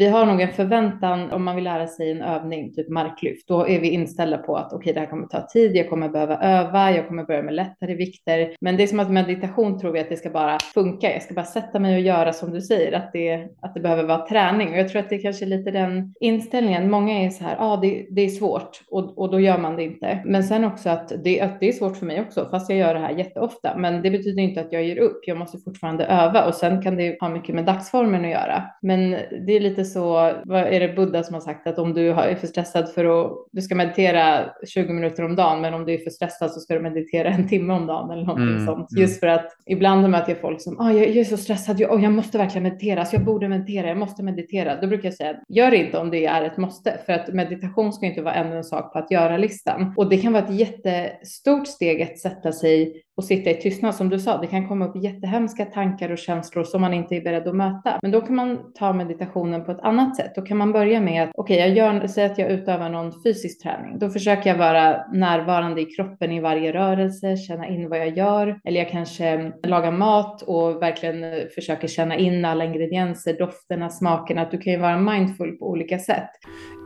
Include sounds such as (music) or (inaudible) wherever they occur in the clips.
vi har nog en förväntan om man vill lära sig en övning, typ marklyft, då är vi inställda på att okej, okay, det här kommer ta tid, jag kommer behöva öva, jag kommer börja med lättare vikter. Men det är som att meditation tror vi att det ska bara funka. Jag ska bara sätta mig och göra som du säger, att det, att det behöver vara träning. Och jag tror att det är kanske lite den inställningen. Många är så här, ja, ah, det, det är svårt och, och då gör man det inte. Men sen också att det, att det är svårt för mig också, fast jag gör det här jätteofta. Men det betyder inte att jag ger upp. Jag måste fortfarande öva och sen kan det ha mycket med dagsformen att göra. Men det är lite så, är det Buddha som har sagt att om du är för stressad för att, du ska meditera 20 minuter om dagen, men om du är för stressad så ska du meditera en timme om dagen eller någonting mm, sånt. Mm. Just för att ibland möter jag folk som, ah, jag, jag är så stressad, jag, oh, jag måste verkligen meditera, så jag borde meditera, jag måste meditera. Då brukar jag säga, gör det inte om det är ett måste, för att meditation ska inte vara ännu en sak på att göra-listan. Och det kan vara ett jättestort steg att sätta sig och sitta i tystnad. Som du sa, det kan komma upp jättehemska tankar och känslor som man inte är beredd att möta. Men då kan man ta meditationen på ett annat sätt. Då kan man börja med att, okej, okay, jag gör, säg att jag utövar någon fysisk träning. Då försöker jag vara närvarande i kroppen i varje rörelse, känna in vad jag gör. Eller jag kanske lagar mat och verkligen försöker känna in alla ingredienser, dofterna, smakerna. Att du kan ju vara mindful på olika sätt.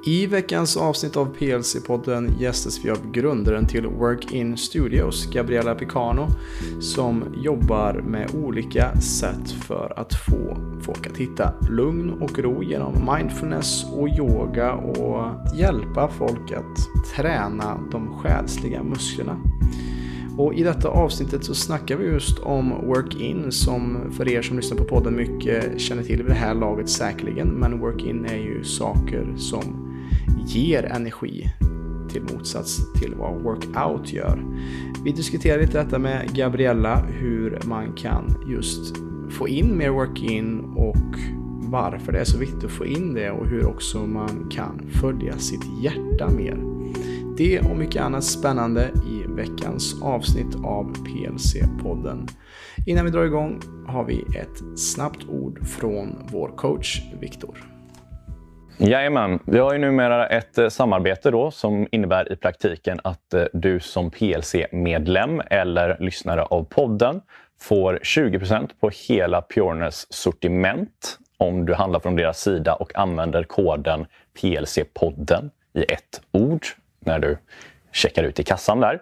I veckans avsnitt av PLC-podden gästas vi av grundaren till Work-In Studios, Gabriella Picano, som jobbar med olika sätt för att få folk att hitta lugn och ro genom mindfulness och yoga och hjälpa folk att träna de själsliga musklerna. Och i detta avsnittet så snackar vi just om Work-In som för er som lyssnar på podden mycket känner till vid det här laget säkerligen. Men Work-In är ju saker som ger energi till motsats till vad workout gör. Vi diskuterar lite detta med Gabriella, hur man kan just få in mer work-in och varför det är så viktigt att få in det och hur också man kan följa sitt hjärta mer. Det och mycket annat spännande i veckans avsnitt av PLC-podden. Innan vi drar igång har vi ett snabbt ord från vår coach Viktor. Jajamän, vi har ju numera ett eh, samarbete då som innebär i praktiken att eh, du som PLC-medlem eller lyssnare av podden får 20% på hela Pureness sortiment om du handlar från deras sida och använder koden PLC-podden i ett ord när du checkar ut i kassan där.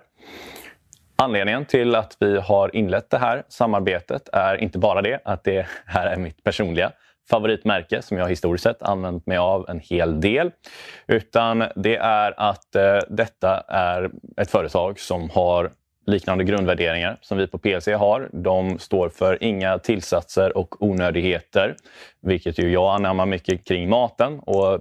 Anledningen till att vi har inlett det här samarbetet är inte bara det att det här är mitt personliga favoritmärke som jag historiskt sett använt mig av en hel del. Utan det är att eh, detta är ett företag som har liknande grundvärderingar som vi på PLC har. De står för inga tillsatser och onödigheter, vilket ju jag anammar mycket kring maten. Och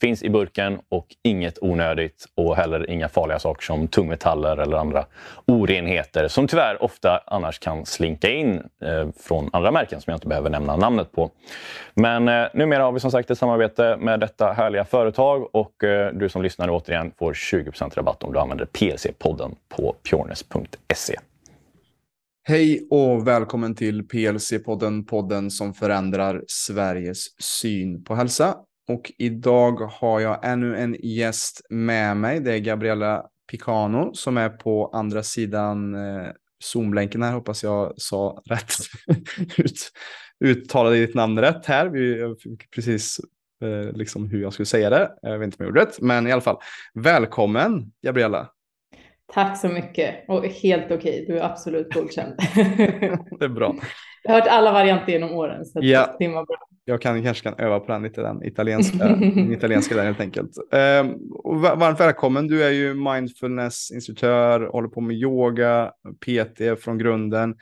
finns i burken och inget onödigt och heller inga farliga saker som tungmetaller eller andra orenheter som tyvärr ofta annars kan slinka in eh, från andra märken som jag inte behöver nämna namnet på. Men eh, numera har vi som sagt ett samarbete med detta härliga företag och eh, du som lyssnar återigen får 20% rabatt om du använder PLC-podden på pjornes.se. Hej och välkommen till PLC-podden, podden som förändrar Sveriges syn på hälsa. Och idag har jag ännu en gäst med mig. Det är Gabriella Picano som är på andra sidan eh, Zoom-länken här. Hoppas jag sa rätt. (laughs) Ut, uttalade ditt namn rätt här. Vi fick precis eh, liksom hur jag skulle säga det. Jag vet inte om jag gjorde rätt, men i alla fall. Välkommen Gabriella. Tack så mycket och helt okej. Du är absolut godkänd. (laughs) det är bra. Jag har hört alla varianter genom åren så ja. det var bra jag kan, kanske kan öva på den lite, den italienska, den italienska där helt enkelt. Eh, varmt välkommen, du är ju mindfulness-instruktör, håller på med yoga, PT från grunden.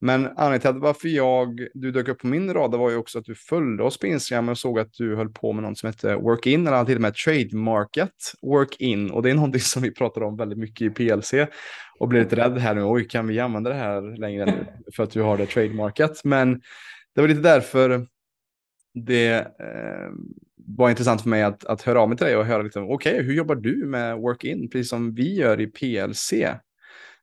Men anledningen till att varför jag, du dök upp på min radar var ju också att du följde oss på Instagram och såg att du höll på med något som heter Work-In, eller till och med trademarket Work-In. Och det är någonting som vi pratar om väldigt mycket i PLC och blir lite rädd här nu. Oj, kan vi använda det här längre nu för att du har det trademarket? Men det var lite därför det eh, var intressant för mig att, att höra av mig till dig och höra lite, okej, okay, hur jobbar du med work-in, precis som vi gör i PLC?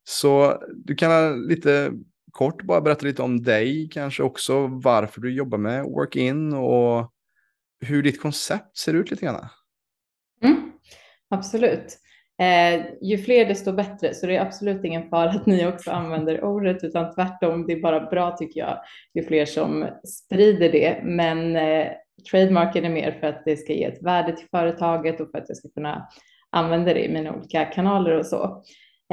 Så du kan lite kort bara berätta lite om dig, kanske också varför du jobbar med Work-In och hur ditt koncept ser ut lite grann. Mm, absolut. Eh, ju fler desto bättre, så det är absolut ingen fara att ni också använder ordet, utan tvärtom, det är bara bra tycker jag, ju fler som sprider det. Men eh, trademarken är mer för att det ska ge ett värde till företaget och för att jag ska kunna använda det i mina olika kanaler och så.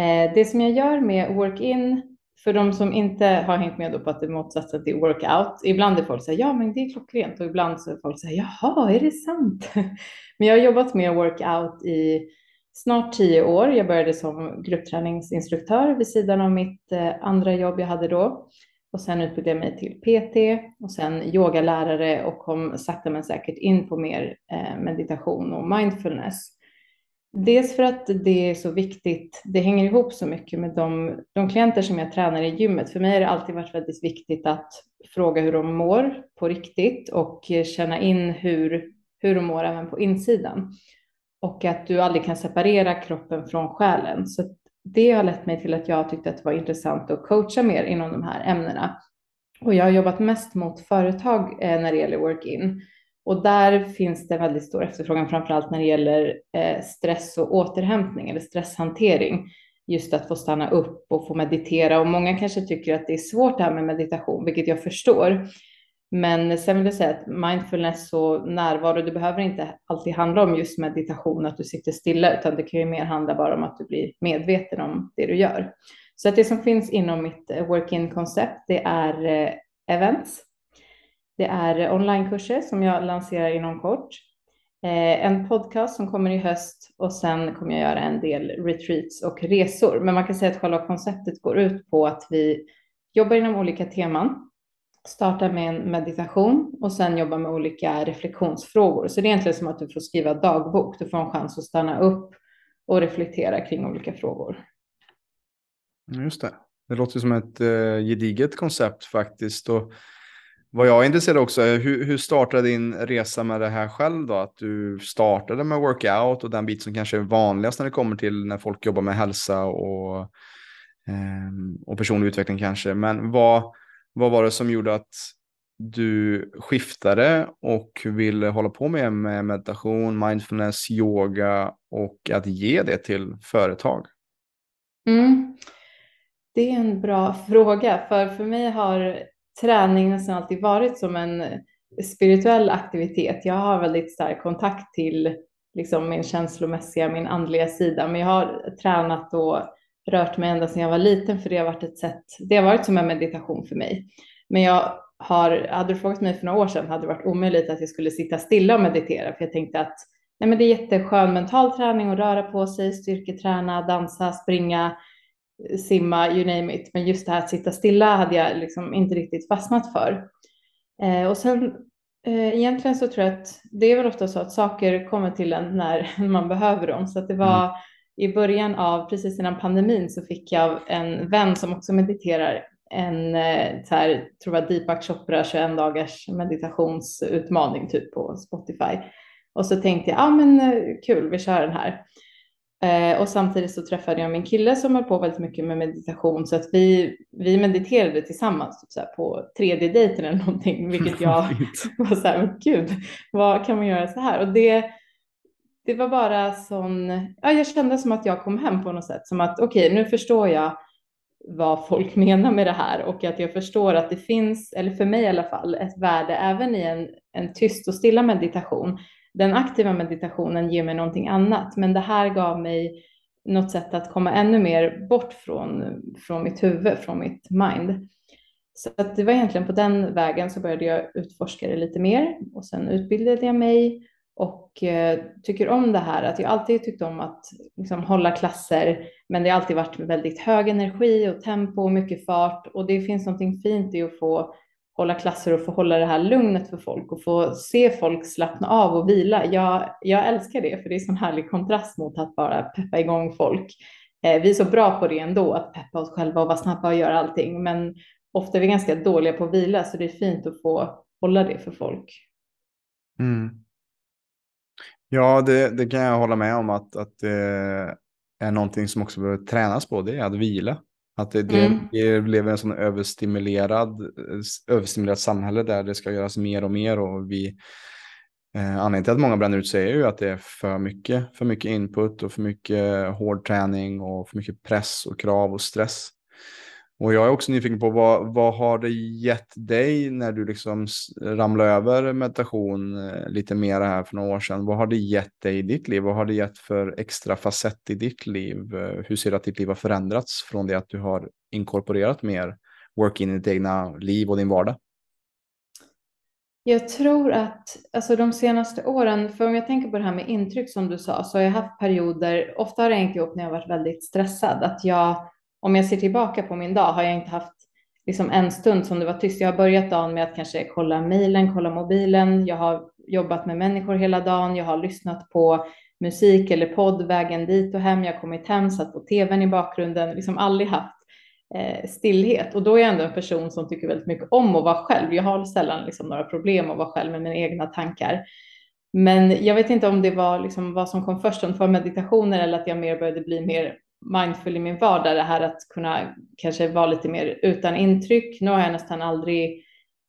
Eh, det som jag gör med Work-In, för de som inte har hängt med på att det är motsatsen till workout, ibland är folk säger ja men det är klockrent och ibland så är folk säger jaha, är det sant? (laughs) men jag har jobbat med workout i snart tio år. Jag började som gruppträningsinstruktör vid sidan av mitt eh, andra jobb jag hade då. Och sen utbildade jag mig till PT och sen yogalärare och kom sakta men säkert in på mer eh, meditation och mindfulness. Dels för att det är så viktigt, det hänger ihop så mycket med de, de klienter som jag tränar i gymmet. För mig har det alltid varit väldigt viktigt att fråga hur de mår på riktigt och eh, känna in hur, hur de mår även på insidan och att du aldrig kan separera kroppen från själen. Så det har lett mig till att jag tyckte att det var intressant att coacha mer inom de här ämnena. Och jag har jobbat mest mot företag eh, när det gäller work-in. Och där finns det väldigt stor efterfrågan, framförallt när det gäller eh, stress och återhämtning eller stresshantering. Just att få stanna upp och få meditera. Och många kanske tycker att det är svårt det här med meditation, vilket jag förstår. Men sen vill jag säga att mindfulness och närvaro, det behöver inte alltid handla om just meditation, att du sitter stilla, utan det kan ju mer handla bara om att du blir medveten om det du gör. Så att det som finns inom mitt eh, work-in-koncept, det är eh, events. Det är onlinekurser som jag lanserar inom kort. Eh, en podcast som kommer i höst och sen kommer jag göra en del retreats och resor. Men man kan säga att själva konceptet går ut på att vi jobbar inom olika teman starta med en meditation och sen jobba med olika reflektionsfrågor. Så det är egentligen som att du får skriva dagbok. Du får en chans att stanna upp och reflektera kring olika frågor. Just det. Det låter som ett eh, gediget koncept faktiskt. Och vad jag är intresserad också är hur, hur startade din resa med det här själv då? Att du startade med workout och den bit som kanske är vanligast när det kommer till när folk jobbar med hälsa och, eh, och personlig utveckling kanske. Men vad, vad var det som gjorde att du skiftade och ville hålla på med, med meditation, mindfulness, yoga och att ge det till företag? Mm. Det är en bra fråga, för för mig har träning nästan alltid varit som en spirituell aktivitet. Jag har väldigt stark kontakt till liksom min känslomässiga, min andliga sida, men jag har tränat och rört mig ända sedan jag var liten för det har varit ett sätt, det har varit som en meditation för mig. Men jag har, hade du frågat mig för några år sedan hade det varit omöjligt att jag skulle sitta stilla och meditera för jag tänkte att nej men det är jätteskön mental träning att röra på sig, styrketräna, dansa, springa, simma, you name it. Men just det här att sitta stilla hade jag liksom inte riktigt fastnat för. Eh, och sen eh, egentligen så tror jag att det är väl ofta så att saker kommer till en när (laughs) man behöver dem. Så att det var mm i början av, precis innan pandemin, så fick jag en vän som också mediterar en eh, så här, tror jag Deepak Chopra 21 dagars meditationsutmaning typ på Spotify. Och så tänkte jag, ja ah, men eh, kul, vi kör den här. Eh, och samtidigt så träffade jag min kille som höll på väldigt mycket med meditation så att vi, vi mediterade tillsammans typ så på tredje dejten eller någonting, vilket (laughs) jag var så här, gud, vad kan man göra så här? Och det det var bara sån, ja, jag kände som att jag kom hem på något sätt, som att okej, okay, nu förstår jag vad folk (laughs) menar med det här och att jag förstår att det finns, eller för mig i alla fall, ett värde även i en, en tyst och stilla meditation. Den aktiva meditationen ger mig någonting annat, men det här gav mig något sätt att komma ännu mer bort från, från mitt huvud, från mitt mind. Så att det var egentligen på den vägen så började jag utforska det lite mer och sen utbildade jag mig och eh, tycker om det här att jag alltid tyckt om att liksom, hålla klasser men det har alltid varit väldigt hög energi och tempo och mycket fart och det finns någonting fint i att få hålla klasser och få hålla det här lugnet för folk och få se folk slappna av och vila. Jag, jag älskar det för det är en härlig kontrast mot att bara peppa igång folk. Eh, vi är så bra på det ändå, att peppa oss själva och vara snabba och göra allting, men ofta är vi ganska dåliga på att vila så det är fint att få hålla det för folk. Mm. Ja, det, det kan jag hålla med om att, att det, är någonting som också behöver tränas på, det är att vila. Att det, det, Mm. det blev en sån överstimulerad, överstimulerat samhälle där det ska göras mer och mer och vi eh, Anledningen till att många bränner ut sig är ju att det är för mycket, för mycket input och för mycket hård träning och för mycket press och krav och stress. Och jag är också nyfiken på vad, vad har det gett dig när du liksom ramlade över meditation eh, lite mer här för några år sedan? Vad har det gett dig i ditt liv? Vad har det gett för extra facett i ditt liv? Eh, hur ser du att ditt liv har förändrats från det att du har inkorporerat mer work in i ditt egna liv och din vardag? Jag tror att alltså de senaste åren, för om jag tänker på det här med intryck som du sa, så har jag haft perioder, ofta har det hängt ihop när jag varit väldigt stressad, att jag, om jag ser tillbaka på min dag, har jag inte haft liksom en stund som det var tyst. Jag har börjat dagen med att kanske kolla mejlen, kolla mobilen, jag har jobbat med människor hela dagen, jag har lyssnat på musik eller podd vägen dit och hem, jag har kommit hem, satt på tvn i bakgrunden, liksom aldrig haft eh, stillhet. Och då är jag ändå en person som tycker väldigt mycket om att vara själv. Jag har sällan liksom några problem att vara själv med mina egna tankar. Men jag vet inte om det var liksom vad som kom först, om det var meditationer eller att jag mer började bli mer mindful i min vardag. Det här att kunna kanske vara lite mer utan intryck. Nu har jag nästan aldrig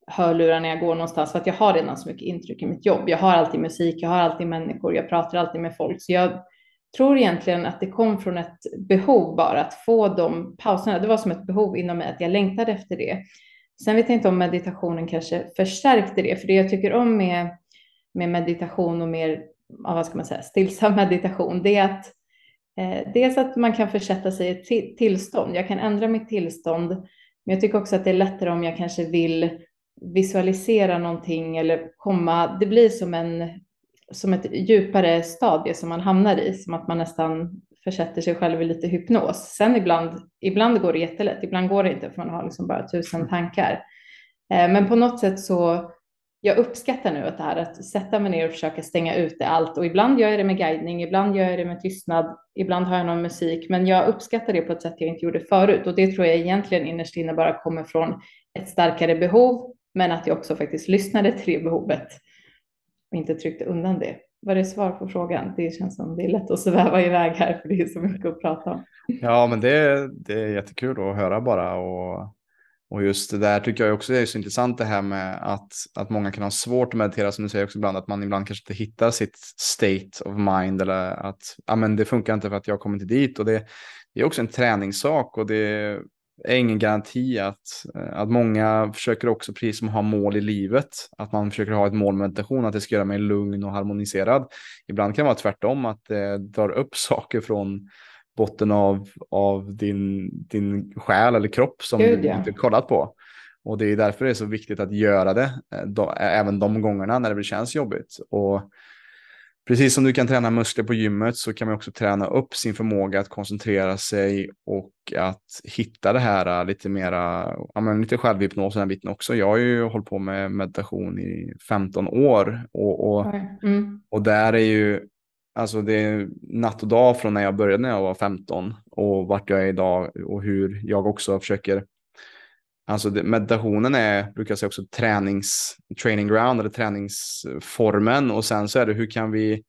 hörlurar när jag går någonstans för att jag har redan så mycket intryck i mitt jobb. Jag har alltid musik, jag har alltid människor, jag pratar alltid med folk. Så jag tror egentligen att det kom från ett behov bara att få de pauserna. Det var som ett behov inom mig att jag längtade efter det. Sen vet jag inte om meditationen kanske förstärkte det, för det jag tycker om med, med meditation och mer, vad ska man säga, stillsam (laughs) meditation, det är att Eh, dels att man kan försätta sig i ett tillstånd. Jag kan ändra mitt tillstånd, men jag tycker också att det är lättare om jag kanske vill visualisera någonting eller komma, det blir som en som ett djupare stadie som man hamnar i, som att man nästan försätter sig själv i lite hypnos. Sen ibland, ibland går det jättelätt, ibland går det inte för man har liksom bara tusen tankar. Eh, men på något sätt så, jag uppskattar nu att det här att sätta mig ner och försöka stänga ute allt och ibland gör jag det med guidning, ibland gör jag det med tystnad, ibland har jag någon musik, men jag uppskattar det på ett sätt jag inte gjorde förut och det tror jag egentligen innerst inne bara kommer från ett starkare behov, men att jag också faktiskt lyssnade till det behovet och inte tryckte undan det. Var det svar på frågan? Det känns som det är lätt att sväva iväg här för det är så mycket att prata om. Ja, men det, det är jättekul att höra bara. Och, och just det där tycker jag också är så intressant det här med att, att många kan ha svårt att meditera som du säger också ibland. Att man ibland kanske inte hittar sitt state of mind eller att ah, men det funkar inte för att jag kommer inte dit. Och det, det är också en träningssak och det är ingen garanti att, att många försöker också, precis som ha mål i livet, att man försöker ha ett mål med meditation, att det ska göra mig lugn och harmoniserad. Ibland kan det vara tvärtom, att det drar upp (laughs) saker från botten av, av din, din själ eller kropp som Gud, du ja. inte kollat på. Och det är därför det är så viktigt att göra det, eh, då, även de gångerna när det känns jobbigt. Och precis som du kan träna muskler på gymmet så kan man också träna upp sin förmåga att koncentrera sig och att hitta det här lite mera, ja men lite självhypnos den biten också. Jag har ju hållit på med meditation i 15 år och, och, Mm. och där är ju, alltså det är natt och dag från när jag började när jag var 15 och vart jag är idag och hur jag också försöker Alltså det, meditationen är, brukar jag säga också, tränings, training ground eller träningsformen. Och sen så är det hur kan vi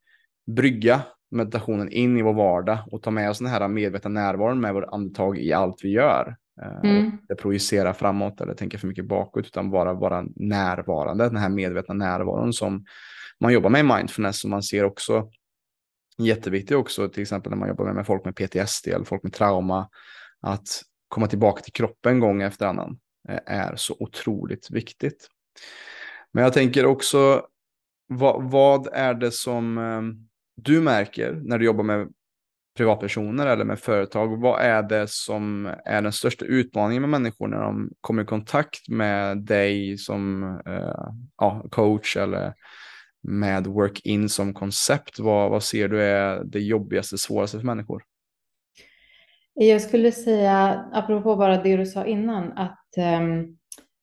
brygga meditationen in i vår vardag och ta med oss den här medvetna närvaron med vår andetag i allt vi gör. Eh, Mm. inte projicera framåt eller tänka för mycket bakåt utan bara vara närvarande. Den här medvetna närvaron som man jobbar med i mindfulness och man ser också Jätteviktig också till exempel när man jobbar med folk med PTSD eller folk med trauma att komma tillbaka till kroppen gång efter annan eh, är så otroligt viktigt. Men jag tänker också, vad, vad är det som ehm, du märker när du jobbar med privatpersoner eller med företag? Vad är det som är den största utmaningen med människor när de kommer i kontakt med dig som eh, ja, coach eller med work-in som koncept? Vad, vad ser du är det jobbigaste, svåraste för människor? Jag skulle säga, apropå bara det du sa innan, att um,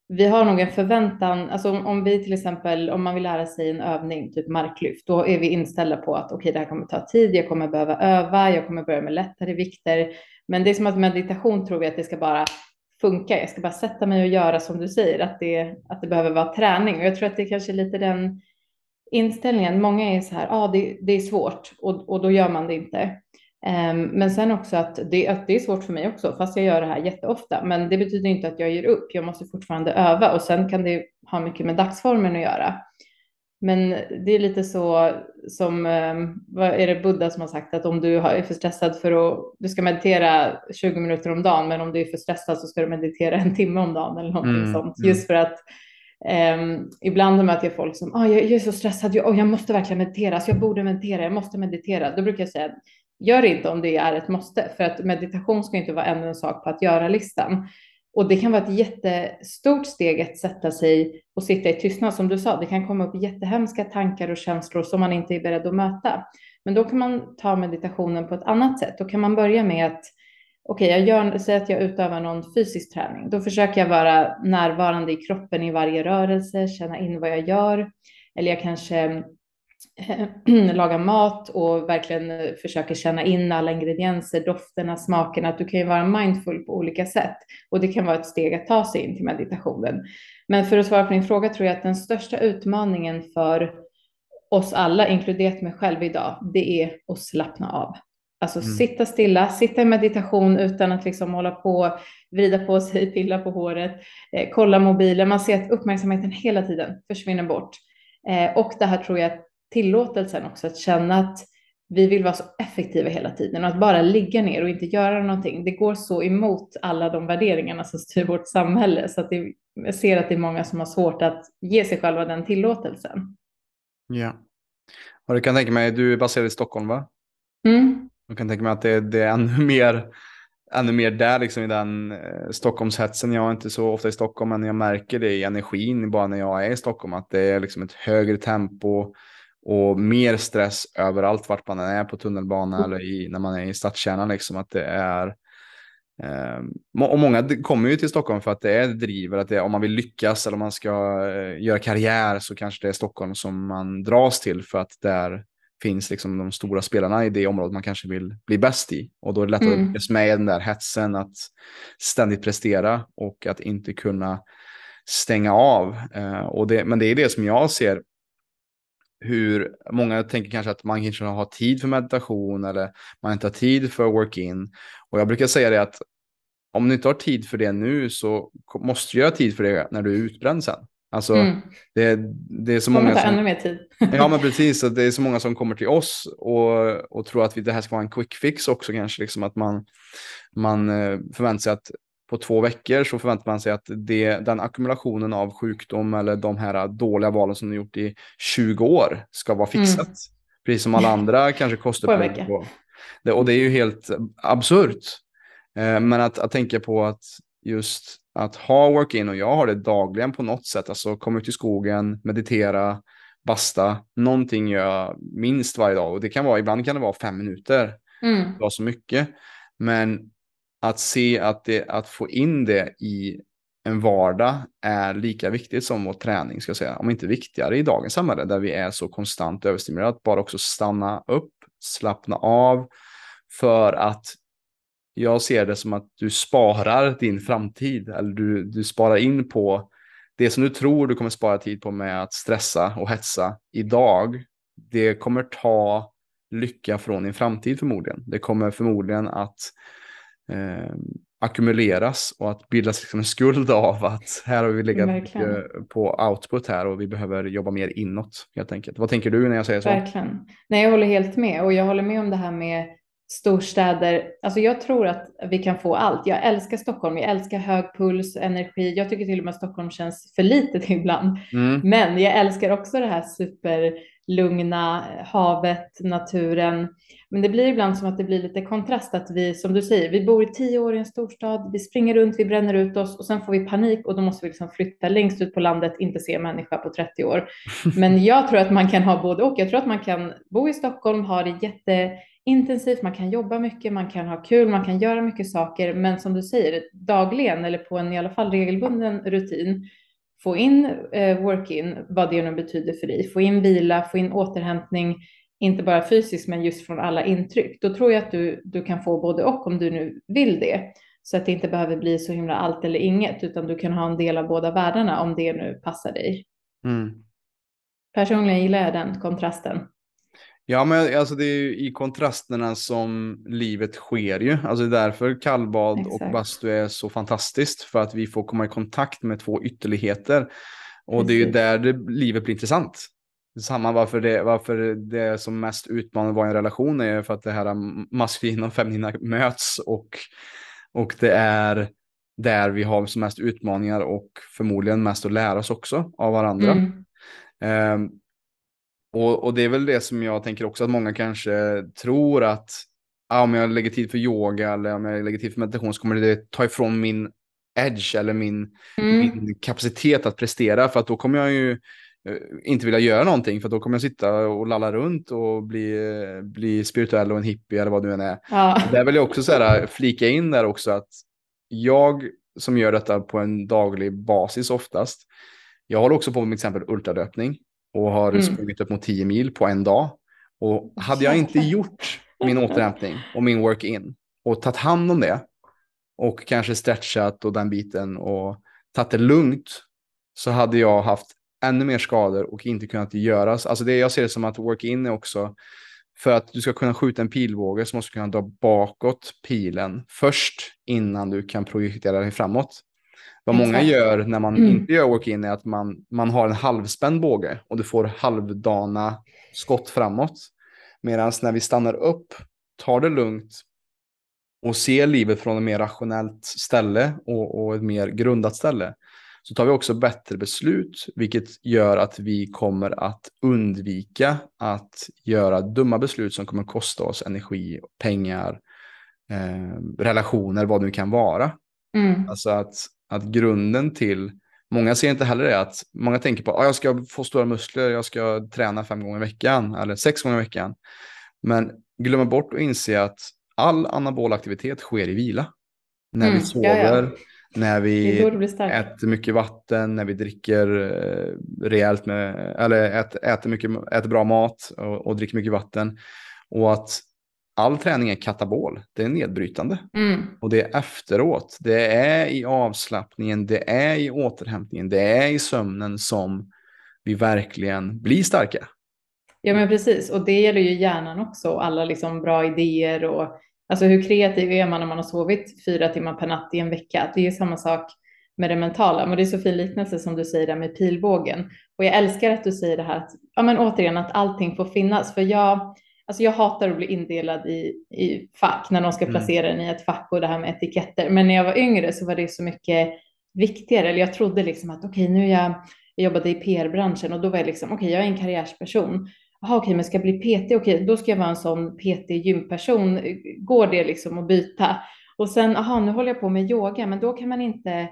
vi har nog en förväntan, alltså om, om vi till exempel, om man vill lära sig en övning, typ marklyft, då är vi inställda på att okej, det här kommer ta tid, jag kommer behöva öva, jag kommer börja med lättare vikter. Men det är som att meditation tror vi att det ska bara funka, jag ska bara sätta mig och göra som du säger, att det, att det behöver vara träning. Och jag tror att det är kanske lite den inställningen, många är så här, ja ah, det, det är svårt och, och då gör man det inte. Ehm, men sen också att det, att det är svårt för mig också, fast jag gör det här jätteofta. Men det betyder inte att jag ger upp. Jag måste fortfarande öva och sen kan det ha mycket med dagsformen att göra. Men det är lite så som, ehm, vad är det Buddha som har sagt att om du är för stressad för att, du ska meditera 20 minuter om dagen, men om du är för stressad så ska du meditera en timme om dagen eller någonting mm, sånt. Mm. Just för att um, ibland möter jag folk som, ah, jag, jag är så stressad, jag, oh, jag måste verkligen meditera, så jag borde meditera, jag måste meditera. Då brukar jag säga, gör det inte om det är ett måste, för att meditation ska inte vara ännu en sak på att göra-listan. Och det kan vara ett jättestort steg att sätta sig och sitta i tystnad. Som du sa, det kan komma upp jättehemska tankar och känslor som man inte är beredd att möta. Men då kan man ta meditationen på ett annat sätt. Då kan man börja med att, okej, okay, jag gör, säg att jag utövar någon fysisk träning. Då försöker jag vara närvarande i kroppen i varje rörelse, känna in vad jag gör. Eller jag kanske eh, (clears throat) lagar mat och verkligen eh, försöker känna in alla ingredienser, dofterna, smakerna. Att du kan ju vara mindful på olika sätt och det kan vara ett steg att ta sig in till meditationen. Men för att svara på din fråga tror jag att den största utmaningen för oss alla, inkluderat mig själv idag, det är att slappna av. Alltså mm. sitta stilla, sitta i meditation utan att liksom hålla på, vrida på sig, (laughs) pilla på håret, eh, kolla mobilen. Man ser att uppmärksamheten hela tiden försvinner bort. Eh, och det här tror jag tillåtelsen också att känna att vi vill vara så effektiva hela tiden och att bara ligga ner och inte göra någonting. Det går så emot alla de värderingarna som styr vårt samhälle så att det, jag ser att det är många som har svårt att ge sig själva den tillåtelsen. Ja, och du kan tänka mig, du är baserad i Stockholm va? Mm. Jag kan tänka mig att det, det är ännu (laughs) mer, ännu mer där liksom i den eh, Stockholmshetsen. Jag är inte så ofta i Stockholm men jag märker det i energin bara när jag är i Stockholm att det är liksom ett högre tempo och mer stress överallt vart man är på tunnelbanan mm. eller i, när man är i stadskärnan. Liksom, att det är, eh, och många kommer ju till Stockholm för att det är driver, att det om man vill lyckas eller om man ska eh, göra karriär så kanske det är Stockholm som man dras till för att där finns liksom de stora spelarna i det området man kanske vill bli bäst i. Och då är det lättare mm. att lyckas med den där hetsen att ständigt prestera och att inte kunna stänga av. Eh, och det, men det är det som jag ser hur många tänker kanske att man kanske har tid för meditation eller man inte har tid för work-in. Och jag brukar säga det att om du inte har tid för det nu så måste du göra tid för det när du är utbränd sen. Alltså, mm. det, det är så många som... ännu mer tid. (laughs) ja, men (laughs) precis. Det är så många som kommer till oss och, och tror att vi, det här ska vara en quick fix också kanske. Liksom att man, man eh, förväntar sig att på två veckor så förväntar man sig att det, den ackumulationen av sjukdom eller de här dåliga valen som du gjort i 20 år ska vara fixat. Mm. Precis som alla (laughs) andra kanske kostar på en På. Det, och det är ju helt absurt. Eh, men att, att tänka på att just att ha work-in och jag har det dagligen på något sätt. Alltså komma ut i skogen, meditera, basta. Någonting jag minst varje dag och det kan vara, ibland kan det vara fem minuter. Mm. Det var så mycket. Men att se att, det, att få in det i en vardag är lika viktigt som vår träning, ska jag säga. Om inte viktigare i dagens samhälle där vi är så konstant överstimulerade. Att bara också stanna upp, slappna av. För att jag ser det som att du sparar din framtid. Eller du, du sparar in på det som du tror du kommer spara tid på med att stressa och hetsa idag. Det kommer ta lycka från din framtid förmodligen. Det kommer förmodligen att eh, ackumuleras och att bildas liksom en skuld av att här har vi legat Verkligen. på output här och vi behöver jobba mer inåt helt enkelt. Vad tänker du när jag säger så? Verkligen. Nej, jag håller helt med och jag håller med om det här med storstäder. Alltså jag tror att vi kan få allt. Jag älskar Stockholm. Jag älskar hög puls, energi. Jag tycker till och med att Stockholm känns för litet (laughs) ibland. Mm. Men jag älskar också det här superlugna havet, naturen. Men det blir ibland som att det blir lite kontrast att vi, som du säger, vi bor i tio år i en storstad, vi springer runt, vi bränner ut oss och sen får vi panik och då måste vi liksom flytta längst ut på landet, inte se människa på 30 år. (laughs) Men jag tror att man kan ha både och. Jag tror att man kan bo i Stockholm, ha det jätteintensivt, man kan jobba mycket, man kan ha kul, man kan göra mycket saker, men som du säger, dagligen eller på en i alla fall regelbunden rutin, få in eh, work-in, vad det nu betyder för dig, få in vila, få in återhämtning, inte bara fysiskt men just från alla intryck, då tror jag att du, du kan få både och om du nu vill det. Så att det inte behöver bli så himla allt eller inget, utan du kan ha en del av båda världarna om det nu passar dig. Mm. Personligen gillar jag den kontrasten. Ja, men alltså det är ju i kontrasterna som livet sker ju. Alltså det är därför kallbad Exakt. och bastu är så fantastiskt. För att vi får komma i kontakt med två ytterligheter. Och det är ju Precis. där det, livet blir intressant. Samma varför det, varför det som mest vara i en relation är för att det här maskulina och feminina möts. Och, och det är där vi har som mest utmaningar och förmodligen mest att lära oss också av varandra. Mm. Ehm, och, och det är väl det som jag tänker också att många kanske tror att ah, om jag lägger tid för yoga eller om jag lägger tid för meditation så kommer det ta ifrån min edge eller min, Mm. min kapacitet att prestera för att då kommer jag ju eh, inte vilja göra någonting för då kommer jag sitta och lalla runt och bli, eh, bli spirituell och en hippie eller vad du än är. Ja. Där vill jag också så här, flika in där också att jag som gör detta på en daglig basis oftast, jag håller också på med till exempel ultralöpning och har Mm. sprungit upp mot 10 mil på en dag. Och hade jag inte (laughs) gjort min återhämtning och min work-in och tagit hand om det och kanske stretchat och den biten och tagit det lugnt så hade jag haft ännu mer skador och inte kunnat göras. Alltså det jag ser det som att work-in är också för att du ska kunna skjuta en pilbåge så måste du kunna dra bakåt pilen först innan du kan projektera dig framåt. Vad många gör när man Mm. inte gör work-in är att man, man har en halvspänd båge och du får halvdana skott framåt. Medan när vi stannar upp, tar det lugnt och ser livet från ett mer rationellt ställe och, och ett mer grundat ställe så tar vi också bättre beslut, vilket gör att vi kommer att undvika att göra dumma beslut som kommer kosta oss energi, pengar, eh, relationer, vad det nu kan vara. Mm. Alltså att, att grunden till, många ser inte heller det, att många tänker på att jag ska få stora muskler, jag ska träna fem gånger i veckan eller sex gånger i veckan. Men glömmer bort att inse att all anabol aktivitet sker i vila. När Mm, vi sover, ja, ja. när vi äter mycket vatten, när vi dricker eh, rejält med, eller äter, äter, mycket, äter bra mat och, och dricker mycket vatten. Och att all träning är katabol, det är nedbrytande. Mm. Och det är efteråt, det är i avslappningen, det är i återhämtningen, det är i sömnen som vi verkligen blir starka. Ja, men precis. Och det gäller ju hjärnan också. och Alla liksom bra idéer och alltså hur kreativ är man när man har sovit fyra timmar per natt i en vecka? Det är ju samma sak med det mentala. Men det är så fin liknelse som du säger där med pilbågen. Och jag älskar att du säger det här att, ja men återigen att allting får finnas. För jag, alltså jag hatar att bli indelad i, i fack när någon ska Mm. placera en i ett fack och det här med etiketter. Men när jag var yngre så var det så mycket viktigare. Eller jag trodde liksom att okej, nu är jag, jag jobbade i PR-branschen och då var jag liksom, okej, jag är en karriärsperson. Jaha, okej, men ska jag bli PT? Okej, då ska jag vara en sån PT-gymperson. Går det liksom att byta? Och sen, aha, nu håller jag på med yoga, men då kan man inte,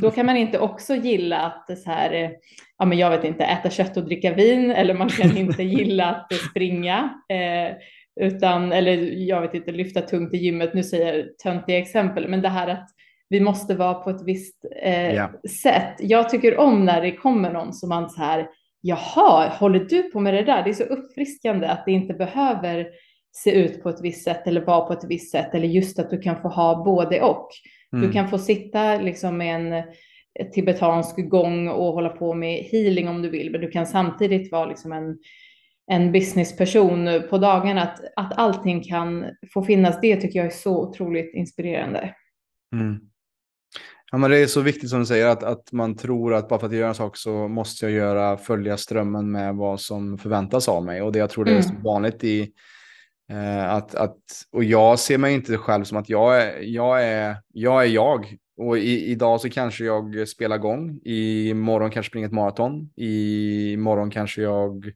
då kan man inte också gilla att så här, ja men jag vet inte, äta kött och dricka vin, eller man kan inte gilla att springa, eh, utan, eller jag vet inte, lyfta tungt i gymmet, nu säger jag töntiga exempel, men det här att vi måste vara på ett visst eh, Ja. sätt. Jag tycker om när det kommer någon som man så här, jaha, håller du på med det där? Det är så uppfriskande att det inte behöver se ut på ett visst sätt eller vara på ett visst sätt eller just att du kan få ha både och. Du Mm. kan få sitta liksom med en tibetansk gång och hålla på med healing om du vill, men du kan samtidigt vara liksom en, en businessperson på dagarna. Att, att allting kan få finnas, det tycker jag är så otroligt inspirerande. Mm. Ja, men det är så viktigt som du säger att, att man tror att bara för att jag gör en sak så måste jag göra, följa strömmen med vad som förväntas av mig. Och det jag tror det är så Mm. vanligt i att, att, och jag ser mig inte själv som att jag är jag. Är, jag, är jag. Och i, idag så kanske jag spelar gång, i morgon kanske springer ett maraton, i morgon kanske jag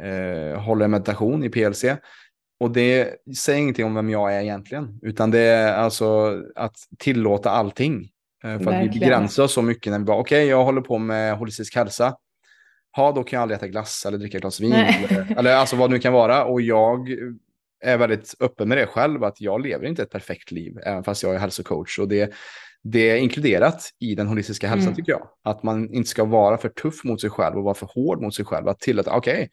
eh, håller en meditation i PLC. Och det säger ingenting om vem jag är egentligen, utan det är alltså att tillåta allting. Eh, För att vi Verkligen. begränsar oss så mycket när vi bara, okej, jag håller på med holistisk hälsa. Ja, då kan jag aldrig äta glass eller dricka ett glas vin. Eller, (laughs) eller alltså vad det nu kan vara. Och jag är väldigt öppen med det själv, att jag lever inte ett perfekt liv, även fast jag är hälsocoach. Och det, det är inkluderat i den holistiska hälsan, Mm. tycker jag. Att man inte ska vara för tuff mot sig själv och vara för hård mot sig själv. Att tillåta, okej,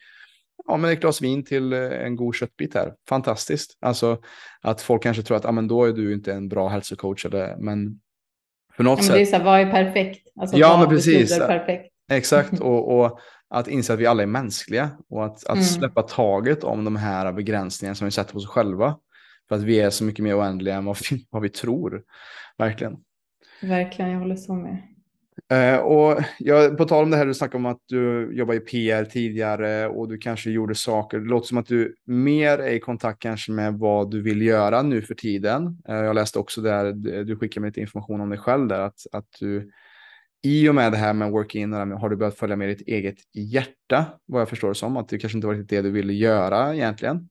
ja, men ett glas vin till eh, en god köttbit här. Fantastiskt. Alltså att folk kanske tror att ah, men då är du inte en bra hälsocoach. Eller, men på något Ja, men det är sätt. så här, vad är perfekt? Alltså, Ja, men precis. perfekt? Exakt, och, och att inse att vi alla är mänskliga och att, att Mm. släppa taget om de här begränsningarna som vi sätter på oss själva. För att vi är så mycket mer oändliga än vad vi, (laughs) vad vi tror. Verkligen. Verkligen, jag håller så med. Eh, och jag, på tal om det här du snackade om att du jobbar i PR tidigare och du kanske gjorde saker. Det låter som att du mer är i kontakt kanske med vad du vill göra nu för tiden. Eh, jag läste också där, du du skickade mig lite information om dig själv där, att, att du i och med det här med work-in har du börjat följa med ditt eget hjärta, vad jag förstår det som, att det kanske inte var riktigt det du ville göra egentligen.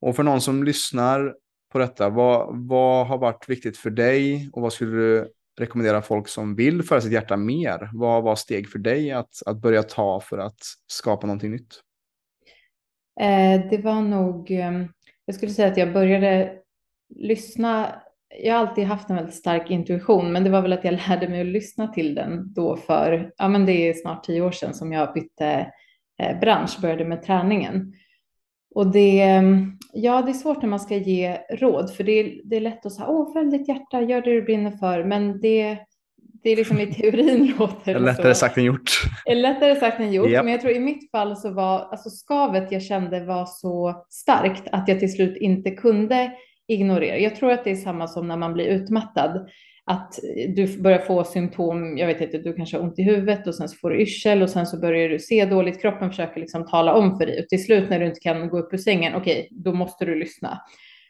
Och för någon som lyssnar på detta, vad, vad har varit viktigt för dig och vad skulle du rekommendera folk som vill föra sitt hjärta mer? Vad var steg för dig att, att börja ta för att skapa någonting nytt? Eh, det var nog, eh, jag skulle säga att jag började lyssna. Jag har alltid haft en väldigt stark intuition, men det var väl att jag lärde mig att lyssna till den då för, ja men det är snart tio år sedan som jag bytte eh, bransch, började med träningen. Och det, eh, ja, det är svårt när man ska ge råd, för det är, det är lätt att säga, åh, följ ditt hjärta, gör det du brinner för, men det, det är liksom i teorin (laughs) låter Det lättare så. sagt än gjort. lättare sagt än gjort, Japp. men jag tror i mitt fall så var alltså skavet jag kände var så starkt att jag till slut inte kunde ignorera. Jag tror att det är samma som när man blir utmattad, att du börjar få symptom, jag vet inte, du kanske har ont i huvudet och sen så får du yrsel och sen så börjar du se dåligt, kroppen försöker liksom tala om för dig och till slut när du inte kan gå upp ur sängen, okej, då måste du lyssna.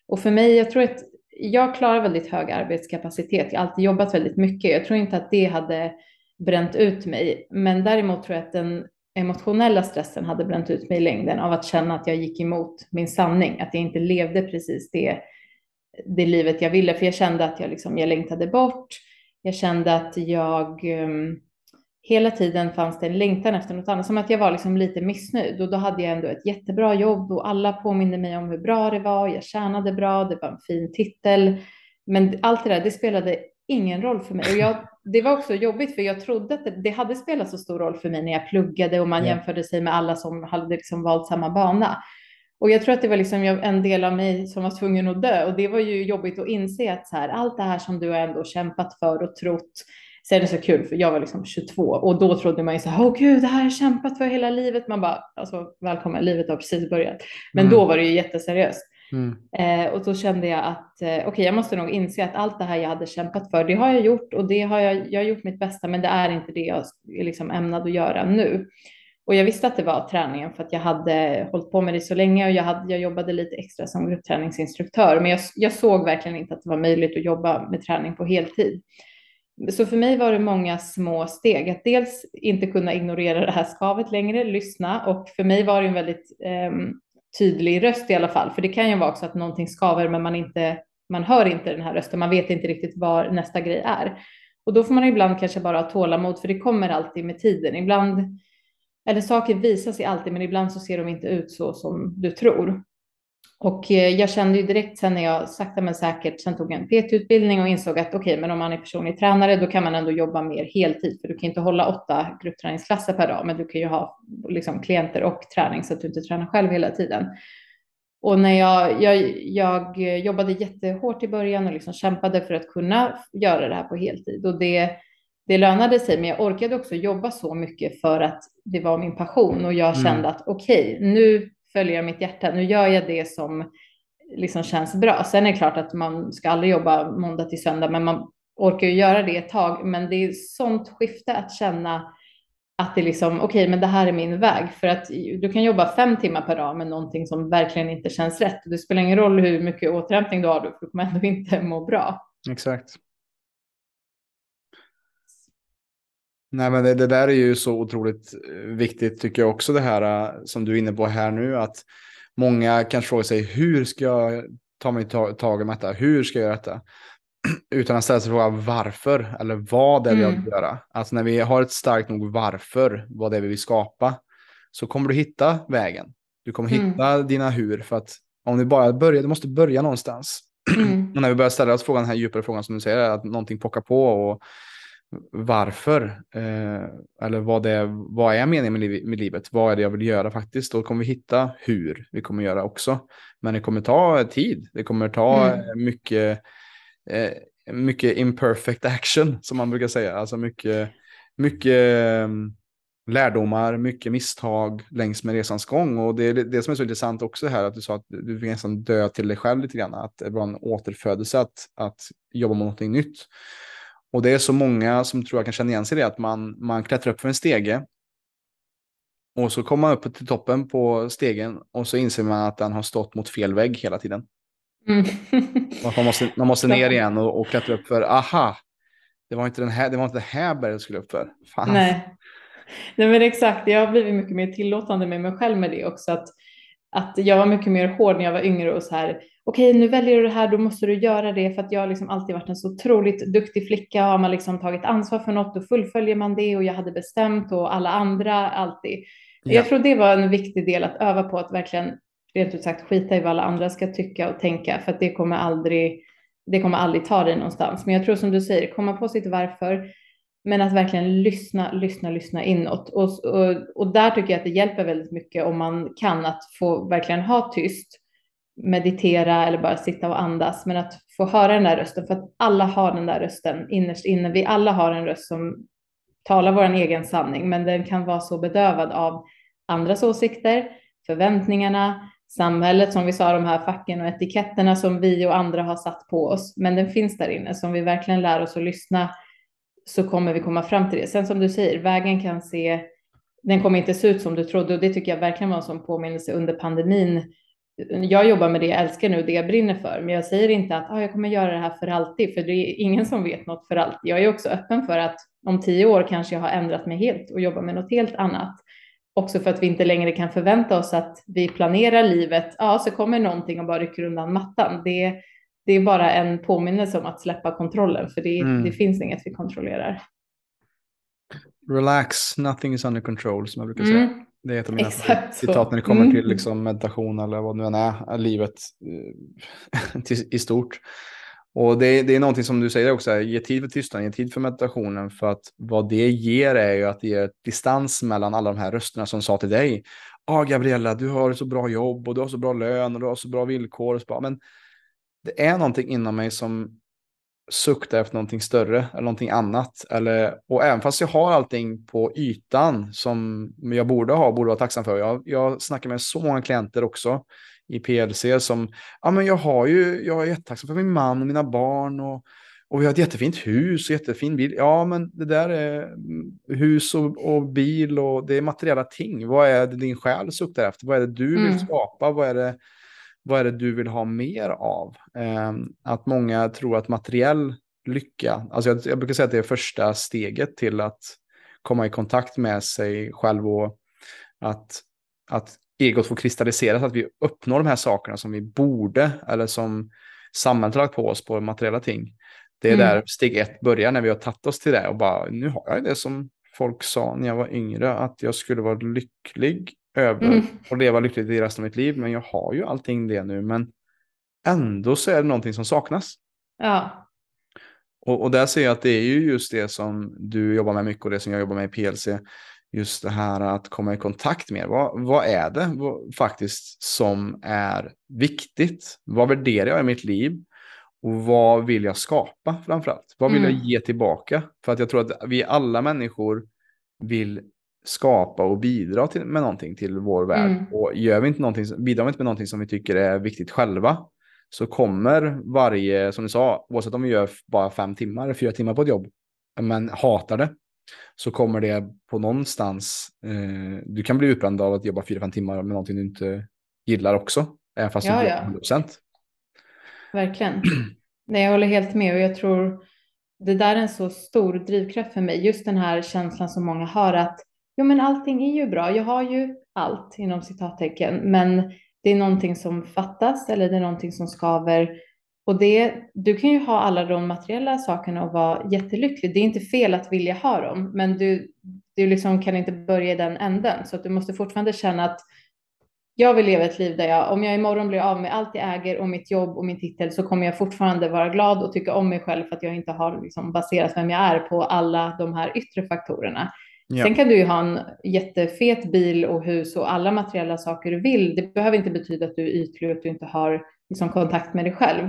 Och för mig, jag tror att jag klarar väldigt hög arbetskapacitet. Jag har alltid jobbat väldigt mycket. Jag tror inte att det hade bränt ut mig. Men däremot tror jag att den emotionella stressen hade bränt ut mig i längden av att känna att jag gick emot min sanning, att jag inte levde precis det, det livet jag ville. För jag kände att jag, liksom, jag längtade bort. Jag kände att jag um, hela tiden fanns det en längtan efter något annat, som att jag var liksom lite missnöjd. Och då hade jag ändå ett jättebra jobb och alla påminde mig om hur bra det var. Jag tjänade bra, det var en fin titel. Men allt det där, det spelade ingen roll för mig. Och jag, det var också jobbigt för jag trodde att det, det, hade spelat så stor roll för mig när jag pluggade och man Ja. jämförde sig med alla som hade liksom valt samma bana. Och jag tror att det var liksom en del av mig som var tvungen att dö och det var ju jobbigt att inse att så här, allt det här som du har ändå kämpat för och trott. Sen är det så kul för jag var liksom 22 och då trodde man ju så här, åh gud, det här har jag kämpat för hela livet. Man bara, alltså välkommen, livet har precis börjat. Men Mm. då var det ju jätteseriöst. Mm. Eh, och då kände jag att eh, okej, jag måste nog inse att allt det här jag hade kämpat för, det har jag gjort och det har jag, jag har gjort mitt bästa, men det är inte det jag är liksom ämnad att göra nu. Och jag visste att det var träningen för att jag hade hållit på med det så länge och jag, hade, jag jobbade lite extra som gruppträningsinstruktör, men jag, jag såg verkligen inte att det var möjligt att jobba med träning på heltid. Så för mig var det många små steg. Att dels inte kunna ignorera det här skavet längre, lyssna. Och för mig var det en väldigt eh, tydlig röst i alla fall. För det kan ju vara också att någonting skaver men man, inte, man hör inte den här rösten. Man vet inte riktigt var nästa grej är. Och då får man ibland kanske bara ha tålamod för det kommer alltid med tiden. Ibland, eller saker visar sig alltid men ibland så ser de inte ut så som du tror. Och eh, jag kände ju direkt sen när jag sakta men säkert sen tog en PT-utbildning och insåg att okej, okay, men om man är personlig tränare, då kan man ändå jobba mer heltid, för du kan inte hålla åtta gruppträningsklasser per dag, men du kan ju ha liksom klienter och träning så att du inte tränar själv hela tiden. Och när jag, jag, jag jobbade jättehårt i början och liksom kämpade för att kunna göra det här på heltid och det, det lönade sig, men jag orkade också jobba så mycket för att det var min passion och jag kände att okej, okay, nu följer jag mitt hjärta. Nu gör jag det som liksom känns bra. Sen är det klart att man ska aldrig jobba måndag till söndag, men man orkar ju göra det ett tag. Men det är sånt skifte att känna att det liksom, okej, okay, men det här är min väg. För att du kan jobba fem timmar per dag med någonting som verkligen inte känns rätt. Det spelar ingen roll hur mycket återhämtning du har, du kommer ändå inte må bra. Exakt. Nej, men det, det, där är ju så otroligt viktigt tycker jag också det här som du är inne på här nu att många kanske frågar sig hur ska jag ta mig tag, tag i detta? Hur ska jag göra detta? (clears throat) Utan att ställa sig frågan varför eller vad det är vi mm. vill göra. Alltså när vi har ett starkt nog varför, vad det är vi vill skapa, så kommer du hitta vägen. Du kommer hitta mm. dina hur för att om du bara börjar, du måste börja någonstans. (clears throat) Mm. Och när vi börjar ställa oss frågan, den här djupare frågan som du säger, att någonting pockar på och varför eh, eller vad, det är, vad är meningen med, liv, med livet? Vad är det jag vill göra faktiskt? Då kommer vi hitta hur vi kommer göra också. Men det kommer ta tid. Det kommer ta mm. mycket, eh, mycket imperfect action som man brukar säga. Alltså mycket, mycket lärdomar, mycket misstag längs med resans gång. Och det är det som är så intressant också här, att du sa att du fick nästan dö till dig själv lite grann, att det var en återfödelse att, att jobba med någonting nytt. Och det är så många som tror jag kan känna igen sig i det, att man, man klättrar upp för en stege och så kommer man upp till toppen på stegen och så inser man att den har stått mot fel vägg hela tiden. Mm. man, måste, man måste ner igen och, och klättra upp för, aha, det var inte, den här, det var inte det här berget jag skulle upp för. Fan. Nej. Nej men exakt, jag har blivit mycket mer tillåtande med mig själv med det också. Att, att jag var mycket mer hård när jag var yngre och så här, okej okay, nu väljer du det här, då måste du göra det för att jag har liksom alltid varit en så otroligt duktig flicka. Har man liksom tagit ansvar för något, då fullföljer man det och jag hade bestämt och alla andra alltid. Ja. Jag tror det var en viktig del att öva på att verkligen rent ut sagt skita i vad alla andra ska tycka och tänka för att det kommer aldrig det kommer aldrig ta dig någonstans. Men jag tror som du säger, komma på sitt varför, men att verkligen lyssna, lyssna, lyssna inåt. Och, och, och där tycker jag att det hjälper väldigt mycket om man kan att få verkligen ha tyst, meditera eller bara sitta och andas, men att få höra den där rösten, för att alla har den där rösten innerst inne. Vi alla har en röst som talar vår egen sanning, men den kan vara så bedövad av andras åsikter, förväntningarna, samhället, som vi sa, de här facken och etiketterna som vi och andra har satt på oss. Men den finns där inne, så om vi verkligen lär oss att lyssna så kommer vi komma fram till det. Sen som du säger, vägen kan se, den kommer inte se ut som du trodde och det tycker jag verkligen var en sån påminnelse under pandemin. Jag jobbar med det jag älskar nu, det jag brinner för, men jag säger inte att ah, jag kommer göra det här för alltid, för det är ingen som vet något för alltid. Jag är också öppen för att om tio år kanske jag har ändrat mig helt och jobbar med något helt annat. Också för att vi inte längre kan förvänta oss att vi planerar livet, ja, så kommer någonting och bara rycker undan mattan. Det, det är bara en påminnelse om att släppa kontrollen, för det, mm. det finns inget vi kontrollerar. Relax, nothing is under control, som jag brukar säga. Mm. Det är ett av mina citat när det kommer mm. till liksom meditation eller vad nu än är, livet eh, (laughs) i stort. Och det, det är någonting som du säger också, ge tid för tystnaden, ge tid för meditationen. För att vad det ger är ju att det ger distans mellan alla de här rösterna som sa till dig. Ja, ah, Gabriella, du har så bra jobb och du har så bra lön och du har så bra villkor. Så bara, men det är någonting inom mig som suktar efter någonting större eller någonting annat. Eller, och även fast jag har allting på ytan som jag borde ha, borde vara tacksam för. Jag, jag snackar med så många klienter också i PLC som, ja men jag har ju, jag är jättetacksam för min man och mina barn och, och vi har ett jättefint hus och jättefin bil. Ja men det där är hus och, och bil och det är materiella ting. Vad är det din själ suktar efter? Vad är det du vill mm. skapa? Vad är det, vad är det du vill ha mer av? Eh, att många tror att materiell lycka, alltså jag, jag brukar säga att det är första steget till att komma i kontakt med sig själv och att, att egot får kristalliseras, att vi uppnår de här sakerna som vi borde eller som samhället lagt på oss på materiella ting. Det är mm. där steg ett börjar när vi har tagit oss till det och bara nu har jag det som folk sa när jag var yngre att jag skulle vara lycklig över mm. och leva lyckligt i resten av mitt liv. Men jag har ju allting det nu. Men ändå så är det någonting som saknas. Ja. Och, och där ser jag att det är ju just det som du jobbar med mycket och det som jag jobbar med i PLC just det här att komma i kontakt med. Vad, vad är det vad, faktiskt som är viktigt? Vad värderar jag i mitt liv? Och vad vill jag skapa framförallt? Vad vill mm. jag ge tillbaka? För att jag tror att vi alla människor vill skapa och bidra till, med någonting till vår värld. Mm. Och gör vi inte någonting, bidrar vi inte med någonting som vi tycker är viktigt själva så kommer varje, som du sa, oavsett om vi gör bara fem timmar, fyra timmar på ett jobb, men hatar det, så kommer det på någonstans, eh, du kan bli utbränd av att jobba 4-5 timmar med någonting du inte gillar också, även fast ja, du ja. 100%. Verkligen. Nej, jag håller helt med och jag tror det där är en så stor drivkraft för mig, just den här känslan som många har att jo, men allting är ju bra, jag har ju allt inom citattecken, men det är någonting som fattas eller det är någonting som skaver och det, du kan ju ha alla de materiella sakerna och vara jättelycklig. Det är inte fel att vilja ha dem, men du, du liksom kan inte börja i den änden. Så att du måste fortfarande känna att jag vill leva ett liv där jag, om jag imorgon blir av med allt jag äger och mitt jobb och min titel så kommer jag fortfarande vara glad och tycka om mig själv för att jag inte har liksom baserat vem jag är på alla de här yttre faktorerna. Ja. Sen kan du ju ha en jättefet bil och hus och alla materiella saker du vill. Det behöver inte betyda att du är ytlig och att du inte har liksom kontakt med dig själv.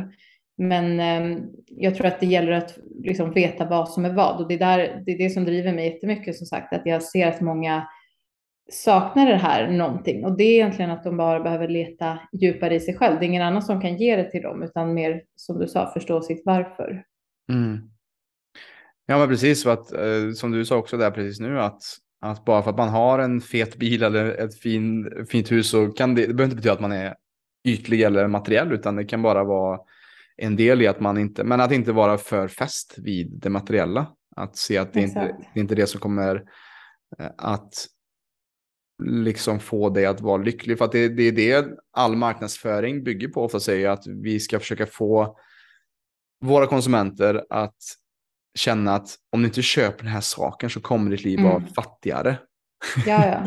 Men eh, jag tror att det gäller att liksom veta vad som är vad och det är, där, det är det som driver mig jättemycket som sagt att jag ser att många saknar det här någonting och det är egentligen att de bara behöver leta djupare i sig själv. Det är ingen annan som kan ge det till dem utan mer som du sa förstå sitt varför. Mm. Ja, men precis. Att, eh, som du sa också där precis nu, att, att bara för att man har en fet bil eller ett fin, fint hus så kan det, det behöver inte betyda att man är ytlig eller materiell, utan det kan bara vara en del i att man inte, men att inte vara för fäst vid det materiella. Att se att det inte det är inte det som kommer eh, att liksom få dig att vara lycklig. För att det, det är det all marknadsföring bygger på. Ofta säger att vi ska försöka få våra konsumenter att känna att om du inte köper den här saken så kommer ditt liv vara mm. fattigare. Ja, ja.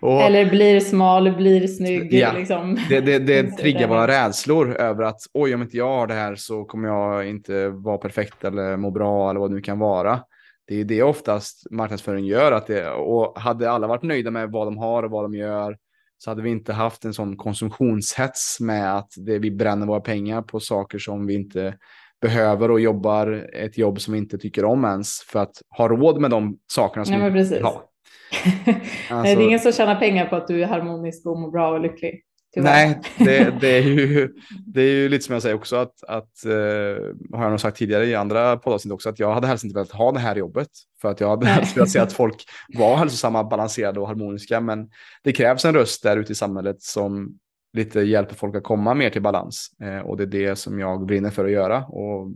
(laughs) och, Eller blir smal, blir snygg. Ja, liksom. Det, det, det (laughs) triggar våra rädslor över att oj, om inte jag har det här så kommer jag inte vara perfekt eller må bra eller vad det nu kan vara. Det är det oftast marknadsföring gör. Att det, och hade alla varit nöjda med vad de har och vad de gör så hade vi inte haft en sån konsumtionshets med att det, vi bränner våra pengar på saker som vi inte behöver och jobbar ett jobb som inte tycker om ens för att ha råd med de sakerna som vi vill ha. (laughs) Alltså, det är ingen som tjänar pengar på att du är harmonisk och mår bra och lycklig. Tyvärr. Nej, det, (laughs) det, är ju, det är ju lite som jag säger också att, att eh, har jag nog sagt tidigare i andra poddavsnitt också, att jag hade helst inte velat ha det här jobbet. För att jag hade helst velat se att folk var hälsosamma, balanserade och harmoniska. Men det krävs en röst där ute i samhället som lite hjälper folk att komma mer till balans. Eh, och det är det som jag brinner för att göra. Och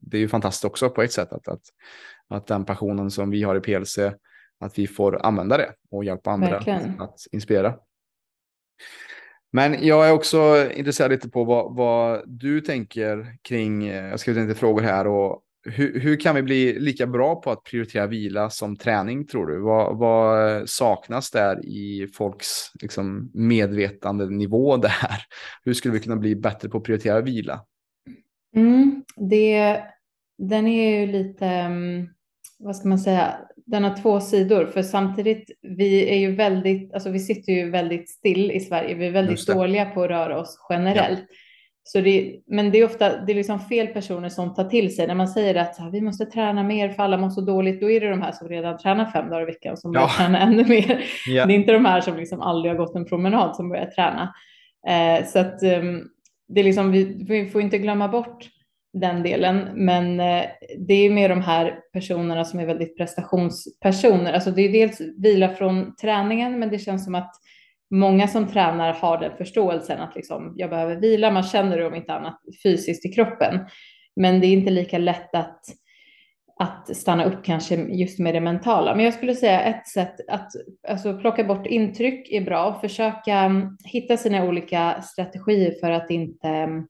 det är ju fantastiskt också på ett sätt att, att, att den passionen som vi har i PLC, att vi får använda det och hjälpa andra Verkligen. att inspirera. Men jag är också intresserad lite på vad, vad du tänker kring, eh, jag skrivit lite frågor här och hur, hur, kan vi bli lika bra på att prioritera vila som träning tror du? Vad, vad saknas där i folks liksom, medvetande nivå där? Hur skulle vi kunna bli bättre på att prioritera vila? Mm, det, den är ju lite, mm, vad ska man säga, den har två sidor, för samtidigt, vi är ju väldigt, alltså vi sitter ju väldigt still i Sverige, vi är väldigt dåliga på att röra oss generellt. Ja. Så det, men det är ofta det är liksom fel personer som tar till sig när man säger att här, vi måste träna mer för alla mår så dåligt. Då är det de här som redan tränar fem dagar i veckan som börjar träna ännu mer. Ja. Det är inte de här som liksom aldrig har gått en promenad som börjar träna. Eh, så att um, det är liksom, vi, vi, får inte glömma bort den delen, men eh, det är mer de här personerna som är väldigt prestationspersoner. Alltså det är dels vila från träningen, men det känns som att många som tränar har den förståelsen att liksom, jag behöver vila. Man känner det om inte annat fysiskt i kroppen, men det är inte lika lätt att att stanna upp kanske just med det mentala. Men jag skulle säga ett sätt att alltså, plocka bort intryck är bra. Försöka mm, hitta sina olika strategier för att inte mm,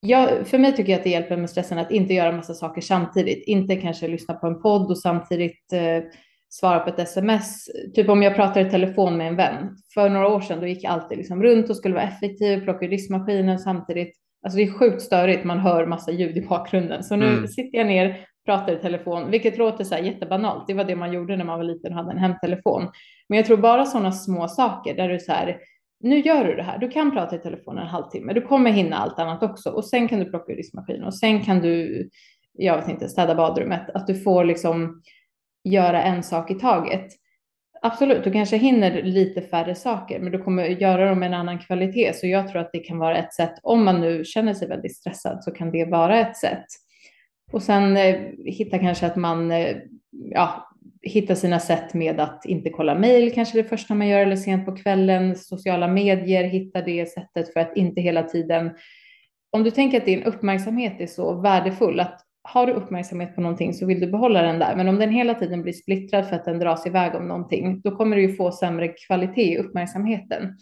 jag, för mig tycker jag att det hjälper med stressen att inte göra massa saker samtidigt. Inte kanske lyssna på en podd och samtidigt eh, svara på ett sms. Typ om jag pratar i telefon med en vän. För några år sedan då gick jag alltid liksom runt och skulle vara effektiv, plocka diskmaskinen samtidigt. Alltså det är sjukt störigt, man hör massa ljud i bakgrunden. Så nu mm. sitter jag ner, pratar i telefon, vilket låter så här jättebanalt. Det var det man gjorde när man var liten och hade en hemtelefon. Men jag tror bara sådana små saker där du så här, nu gör du det här. Du kan prata i telefon en halvtimme. Du kommer hinna allt annat också och sen kan du plocka ur diskmaskinen och sen kan du, jag vet inte, städa badrummet. Att du får liksom göra en sak i taget. Absolut, du kanske hinner lite färre saker, men du kommer göra dem med en annan kvalitet. Så jag tror att det kan vara ett sätt, om man nu känner sig väldigt stressad, så kan det vara ett sätt. Och sen eh, hitta kanske att man eh, ja, hittar sina sätt med att inte kolla mejl, kanske det första man gör eller sent på kvällen, sociala medier, hitta det sättet för att inte hela tiden om du tänker att din uppmärksamhet är så värdefull att har du uppmärksamhet på någonting så vill du behålla den där. Men om den hela tiden blir splittrad för att den dras iväg om någonting, då kommer du ju få sämre kvalitet i uppmärksamheten.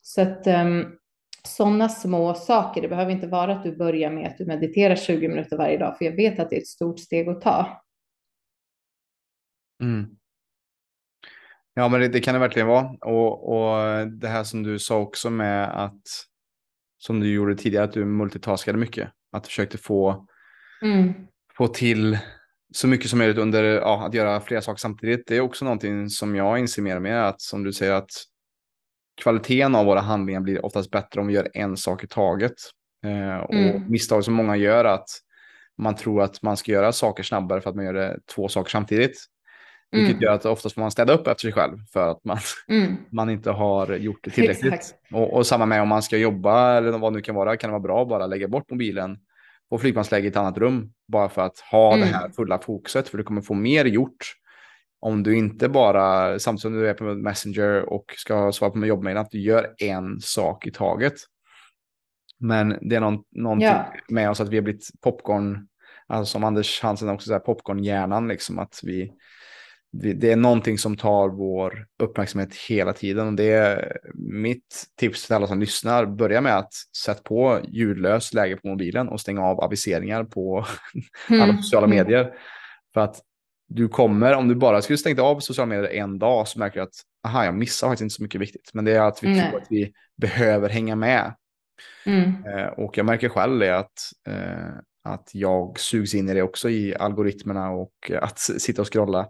Så att um, sådana små saker, det behöver inte vara att du börjar med att du mediterar 20 minuter varje dag, för jag vet att det är ett stort steg att ta. Mm. Ja, men det, det, kan det verkligen vara. Och, och det här som du sa också med att, som du gjorde tidigare, att du multitaskade mycket. Att du försökte få Mm. Få till så mycket som möjligt under ja, att göra flera saker samtidigt. Det är också någonting som jag inser mer och mer att som du säger att kvaliteten av våra handlingar blir oftast bättre om vi gör en sak i taget. Eh, och Mm. misstag som många gör att man tror att man ska göra saker snabbare för att man gör det två saker samtidigt. Vilket Mm. gör att oftast får man städa upp efter sig själv för att man, Mm. (laughs) man inte har gjort det tillräckligt. Och, och samma med om man ska jobba eller vad det nu kan vara, kan det vara bra att bara lägga bort mobilen på flygplansläge i ett annat rum. Bara för att ha det Mm. här fulla fokuset, för du kommer få mer gjort om du inte bara, samtidigt som du är på Messenger och ska svara på jobbmejlen, att du gör en sak i taget. Men det är någon, någonting Ja. med oss att vi har blivit popcorn, alltså som Anders Hansen också säger, popcornhjärnan, liksom att vi, det är någonting som tar vår uppmärksamhet hela tiden. Och det är mitt tips till alla som lyssnar, börja med att sätta på ljudlöst läge på mobilen och stänga av aviseringar på (laughs) alla Mm. sociala Mm. medier. För att du kommer, om du bara skulle stängt av sociala medier en dag så märker du att aha, jag missar faktiskt inte så mycket viktigt. Men det är att vi tror att vi behöver hänga med. Mm. Eh, och jag märker själv det att, eh, att jag sugs in i det också i algoritmerna och att sitta och scrolla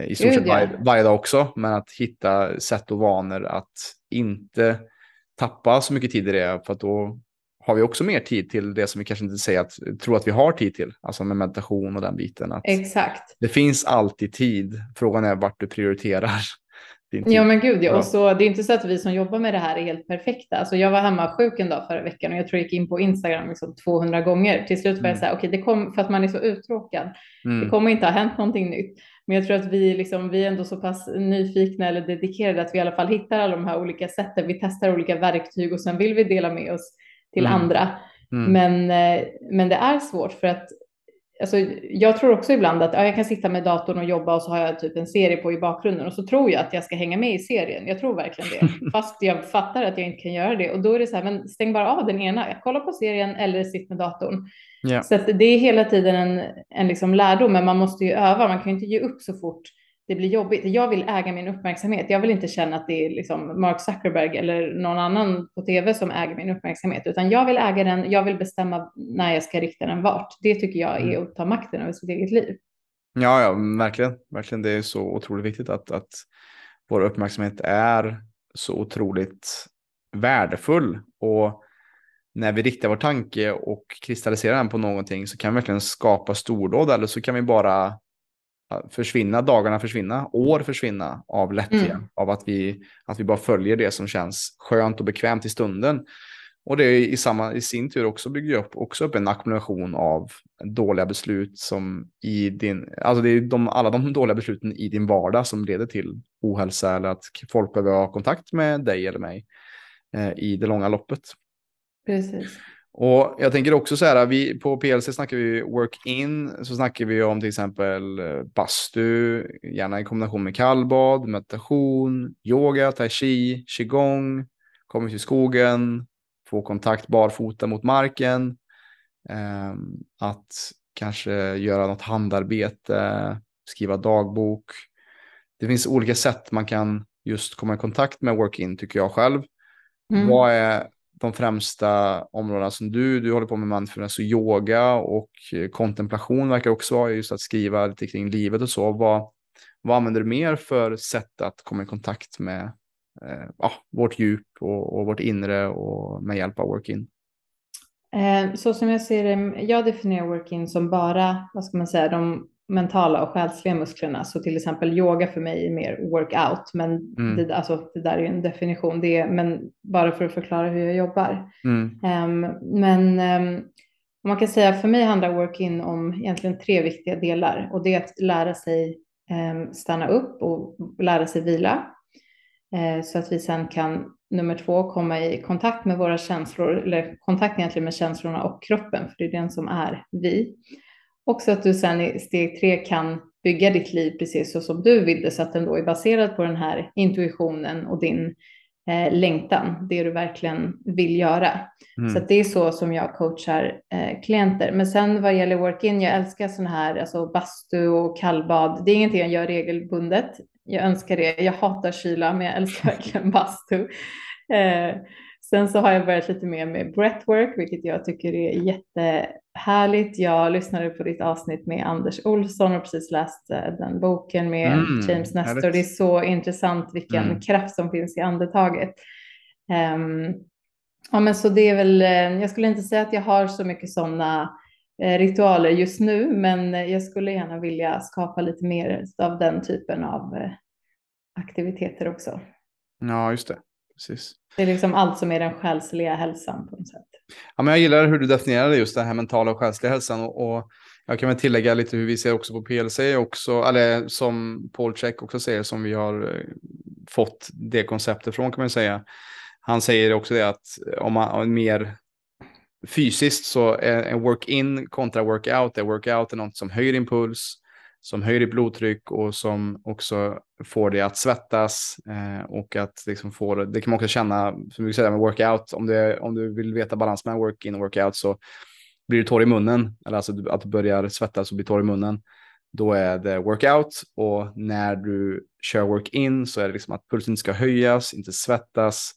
i stort sett varje, varje dag också. Men att hitta sätt och vanor att inte tappa så mycket tid i det. För att då har vi också mer tid till det som vi kanske inte säger att, tror att vi har tid till. Alltså med meditation och den biten. Att Exakt. det finns alltid tid. Frågan är vart du prioriterar. Ja men gud ja. Och så, det är inte så att vi som jobbar med det här är helt perfekta. Alltså, jag var hemma sjuk en dag förra veckan och jag tror jag gick in på Instagram liksom 200 gånger. Till slut var jag Mm. så här, okej det kom för att man är så uttråkad. Det Mm. kommer inte ha hänt någonting nytt. Men jag tror att vi, liksom, vi är ändå så pass nyfikna eller dedikerade att vi i alla fall hittar alla de här olika sätten. Vi testar olika verktyg och sen vill vi dela med oss till Mm. andra. Mm. Men, eh, men det är svårt för att alltså, jag tror också ibland att ja, jag kan sitta med datorn och jobba och så har jag typ en serie på i bakgrunden och så tror jag att jag ska hänga med i serien. Jag tror verkligen det, (laughs) fast jag fattar att jag inte kan göra det. Och då är det så här, men stäng bara av den ena. Jag kollar på serien eller sitt med datorn. Ja. Så det är hela tiden en, en liksom lärdom, men man måste ju öva. Man kan ju inte ge upp så fort det blir jobbigt. Jag vill äga min uppmärksamhet. Jag vill inte känna att det är liksom Mark Zuckerberg eller någon annan på tv som äger min uppmärksamhet, utan jag vill äga den. Jag vill bestämma när jag ska rikta den vart. Det tycker jag är Mm. att ta makten över sitt eget liv. Ja, ja, verkligen. verkligen. Det är så otroligt viktigt att, att vår uppmärksamhet är så otroligt värdefull. Och när vi riktar vår tanke och kristalliserar den på någonting så kan vi verkligen skapa stordåd eller så kan vi bara försvinna, dagarna försvinna, år försvinna av lättja. Mm. Av att vi, att vi bara följer det som känns skönt och bekvämt i stunden. Och det är i, samma, i sin tur också bygger upp, också upp en ackumulation av dåliga beslut som i din, alltså det är de, alla de dåliga besluten i din vardag som leder till ohälsa eller att folk behöver ha kontakt med dig eller mig eh, i det långa loppet. Precis. Och jag tänker också så här, vi, på PLC snackar vi work-in, så snackar vi om till exempel eh, bastu, gärna i kombination med kallbad, meditation, yoga, tai chi, qigong, komma ut i skogen, få kontakt barfota mot marken, eh, att kanske göra något handarbete, skriva dagbok. Det finns olika sätt man kan just komma i kontakt med work-in tycker jag själv. Mm. Vad är de främsta områdena som du, du håller på med mindfulness och yoga och eh, kontemplation verkar också vara just att skriva lite kring livet och så. Vad, vad använder du mer för sätt att komma i kontakt med eh, ja, vårt djup och, och vårt inre och med hjälp av work-in? Eh, så som jag ser det, jag definierar work-in som bara, vad ska man säga, de mentala och själsliga musklerna. Så till exempel yoga för mig är mer workout, men Mm. det, alltså, det där är ju en definition. Det är, men bara för att förklara hur jag jobbar. Mm, Ehm, men om man kan säga för mig handlar work-in om egentligen tre viktiga delar och det är att lära sig ehm, stanna upp och lära sig vila eh, så att vi sen kan nummer två komma i kontakt med våra känslor eller kontakt egentligen med känslorna och kroppen för det är den som är vi. Och så att du sen i steg tre kan bygga ditt liv precis så som du vill det så att den då är baserad på den här intuitionen och din eh, längtan, det du verkligen vill göra. mm, Så det är så som jag coachar eh, klienter. Men sen vad gäller work-in, jag älskar sådana här, alltså bastu och kallbad. Det är ingenting jag gör regelbundet. Jag önskar det. Jag hatar kyla, men jag älskar (laughs) verkligen bastu. Eh, sen så har jag börjat lite mer med breathwork, vilket jag tycker är jättehärligt. Jag lyssnade på ditt avsnitt med Anders Olsson och precis läst eh, den boken med Mm, James Nestor. härligt. Det är så intressant vilken Mm. kraft som finns i andetaget. Ehm, Ja, men så det är väl, eh, jag skulle inte säga att jag har så mycket sådana eh, ritualer just nu, men jag skulle gärna vilja skapa lite mer av den typen av aktiviteter också. Ja, just det. Precis. Det är liksom allt som är den själsliga hälsan på något sätt. Ja, men jag gillar hur du definierade just den här mentala och själsliga hälsan. Och, och jag kan väl tillägga lite hur vi ser också på PLC, också, eller som Paul Check också säger, som vi har eh, fått det konceptet från kan man säga. Han säger också det att om man mer fysiskt så är en work-in kontra work-out, det är workout är något som höjer impuls, som höjer ditt blodtryck och som också får dig att svettas eh, och att liksom få det. Det kan man också känna, som vi säger med workout, om, det, om du vill veta balans mellan work-in och workout så blir du torr i munnen, eller alltså att du börjar svettas och blir torr i munnen då är det workout och när du kör work-in så är det liksom att pulsen inte ska höjas, inte svettas.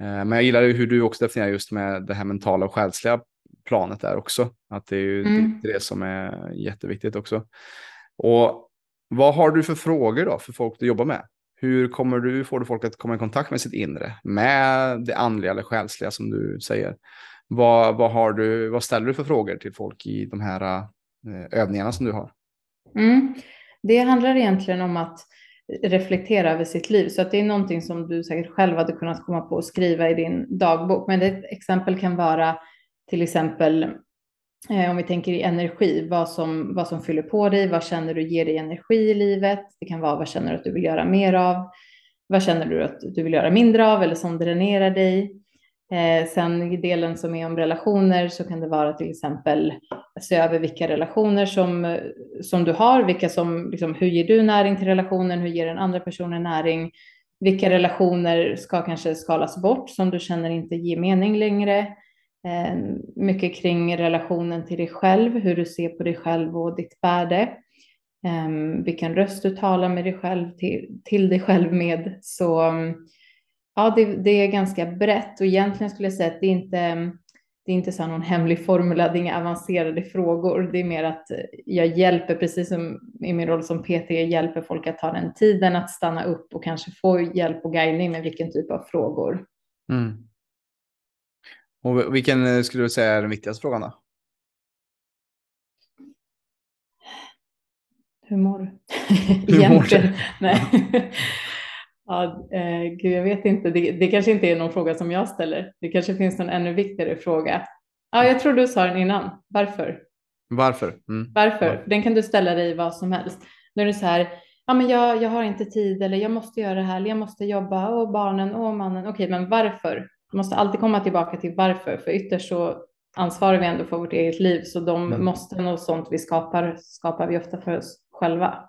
Eh, men jag gillar hur du också definierar just med det här mentala och själsliga planet där också. Att det är ju mm. det, det som är jätteviktigt också. Och vad har du för frågor då för folk du jobbar med? Hur kommer du, får du folk att komma i kontakt med sitt inre? Med det andliga eller själsliga som du säger. Vad, vad, har du, vad ställer du för frågor till folk i de här eh, övningarna som du har? Mm. Det handlar egentligen om att reflektera över sitt liv. Så att det är någonting som du säkert själv hade kunnat komma på och skriva i din dagbok. Men ett exempel kan vara till exempel Eh, om vi tänker i energi, vad som, vad som fyller på dig, vad känner du ger dig energi i livet? Det kan vara vad känner du att du vill göra mer av? Vad känner du att du vill göra mindre av eller som dränerar dig? Eh, sen i delen som är om relationer så kan det vara till exempel se över vilka relationer som, som du har, vilka som, liksom, hur ger du näring till relationen, hur ger den andra personen näring, vilka relationer ska kanske skalas bort som du känner inte ger mening längre. Ehm, mycket kring relationen till dig själv, hur du ser på dig själv och ditt värde. Ehm, vilken röst du talar med dig själv till, till dig själv med. Så Ja, det, det, är ganska brett och egentligen skulle jag säga att det är inte det är inte så någon hemlig formula, det är inga avancerade frågor. Det är mer att jag hjälper, precis som i min roll som PT, hjälper folk att ta den tiden att stanna upp och kanske få hjälp och guidning med vilken typ av frågor. Mm. Och vilken eh, skulle du säga är den viktigaste frågan då? Hur mår du? (laughs) Egentligen. Nej. (laughs) Ja, eh, gud, jag vet inte. Det, det kanske inte är någon fråga som jag ställer. Det kanske finns någon ännu viktigare fråga. Ja, jag tror du sa den innan. Varför? Varför? Mm. Varför? Den kan du ställa dig vad som helst. När du så här, ja, men jag, jag har inte tid eller jag måste göra det här eller jag måste jobba och barnen och mannen. Okej, men varför? Du måste alltid komma tillbaka till varför, för ytterst så ansvarar vi ändå för vårt eget liv, så de mm. måste och sånt vi skapar, skapar vi ofta för oss själva.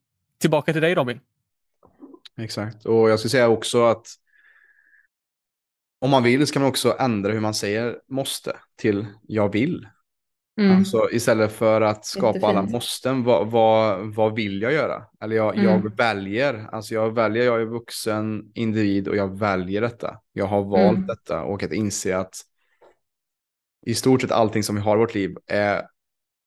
tillbaka till dig Robin. Exakt, och jag skulle säga också att om man vill så kan man också ändra hur man säger måste till jag vill. Mm. Alltså istället för att skapa Jättefint. alla måsten, vad, vad, vad vill jag göra? Eller jag, mm. jag väljer, alltså jag väljer, jag är vuxen individ och jag väljer detta. Jag har valt mm. detta och att inse att i stort sett allting som vi har i vårt liv är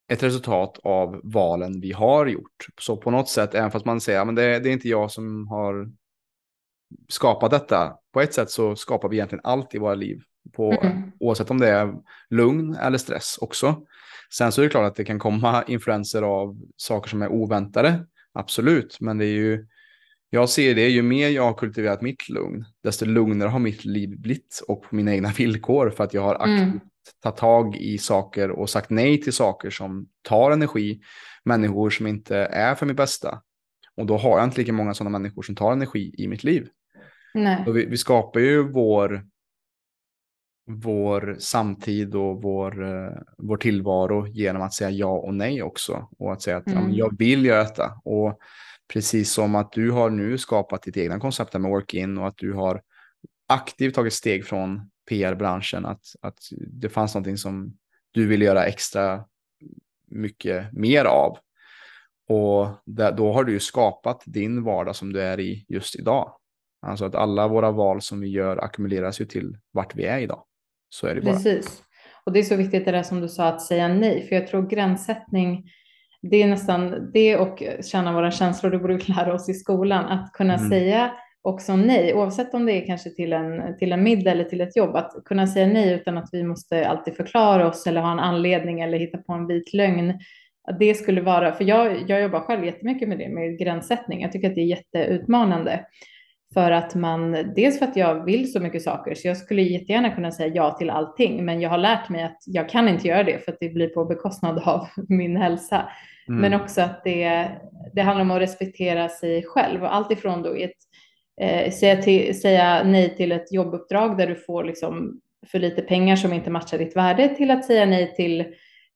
ett resultat av valen vi har gjort. Så på något sätt, även fast man säger att det, det är inte jag som har skapat detta, på ett sätt så skapar vi egentligen allt i våra liv. På, mm. Oavsett om det är lugn eller stress också. Sen så är det klart att det kan komma influenser av saker som är oväntade. Absolut, men det är ju, jag ser det, ju mer jag har kultiverat mitt lugn, desto lugnare har mitt liv blivit och på mina egna villkor för att jag har aktivt mm tagit tag i saker och sagt nej till saker som tar energi, människor som inte är för mitt bästa. Och då har jag inte lika många sådana människor som tar energi i mitt liv. Nej. Vi, vi, skapar ju vår, vår samtid och vår, uh, vår tillvaro genom att säga ja och nej också. Och att säga att mm. ja, jag vill göra detta. Och Precis som att du har nu skapat ditt egna koncept med work-in och att du har aktivt tagit steg från PR-branschen. Att, att det fanns någonting som du ville göra extra mycket mer av. Och där, då har du ju skapat din vardag som du är i just idag. Alltså att alla våra val som vi gör ackumuleras ju till vart vi är idag. Så är det bara. Precis. Och det är så viktigt det där som du sa att säga nej, för jag tror gränssättning, det är nästan det och känna våra känslor, det borde vi (laughs) lära oss i skolan, att kunna mm. säga också nej, oavsett om det är kanske till en, till en middag eller till ett jobb, att kunna säga nej utan att vi måste alltid förklara oss eller ha en anledning eller hitta på en vit lögn. Att det skulle vara, för jag, jag jobbar själv jättemycket med det, med gränssättning. Jag tycker att det är jätteutmanande. För att man, dels för att jag vill så mycket saker, så jag skulle jättegärna kunna säga ja till allting, men jag har lärt mig att jag kan inte göra det för att det blir på bekostnad av (laughs) min hälsa. Mm. Men också att det, det handlar om att respektera sig själv och allt ifrån då i ett, eh, säga, till, säga nej till ett jobbuppdrag där du får liksom för lite pengar som inte matchar ditt värde till att säga nej till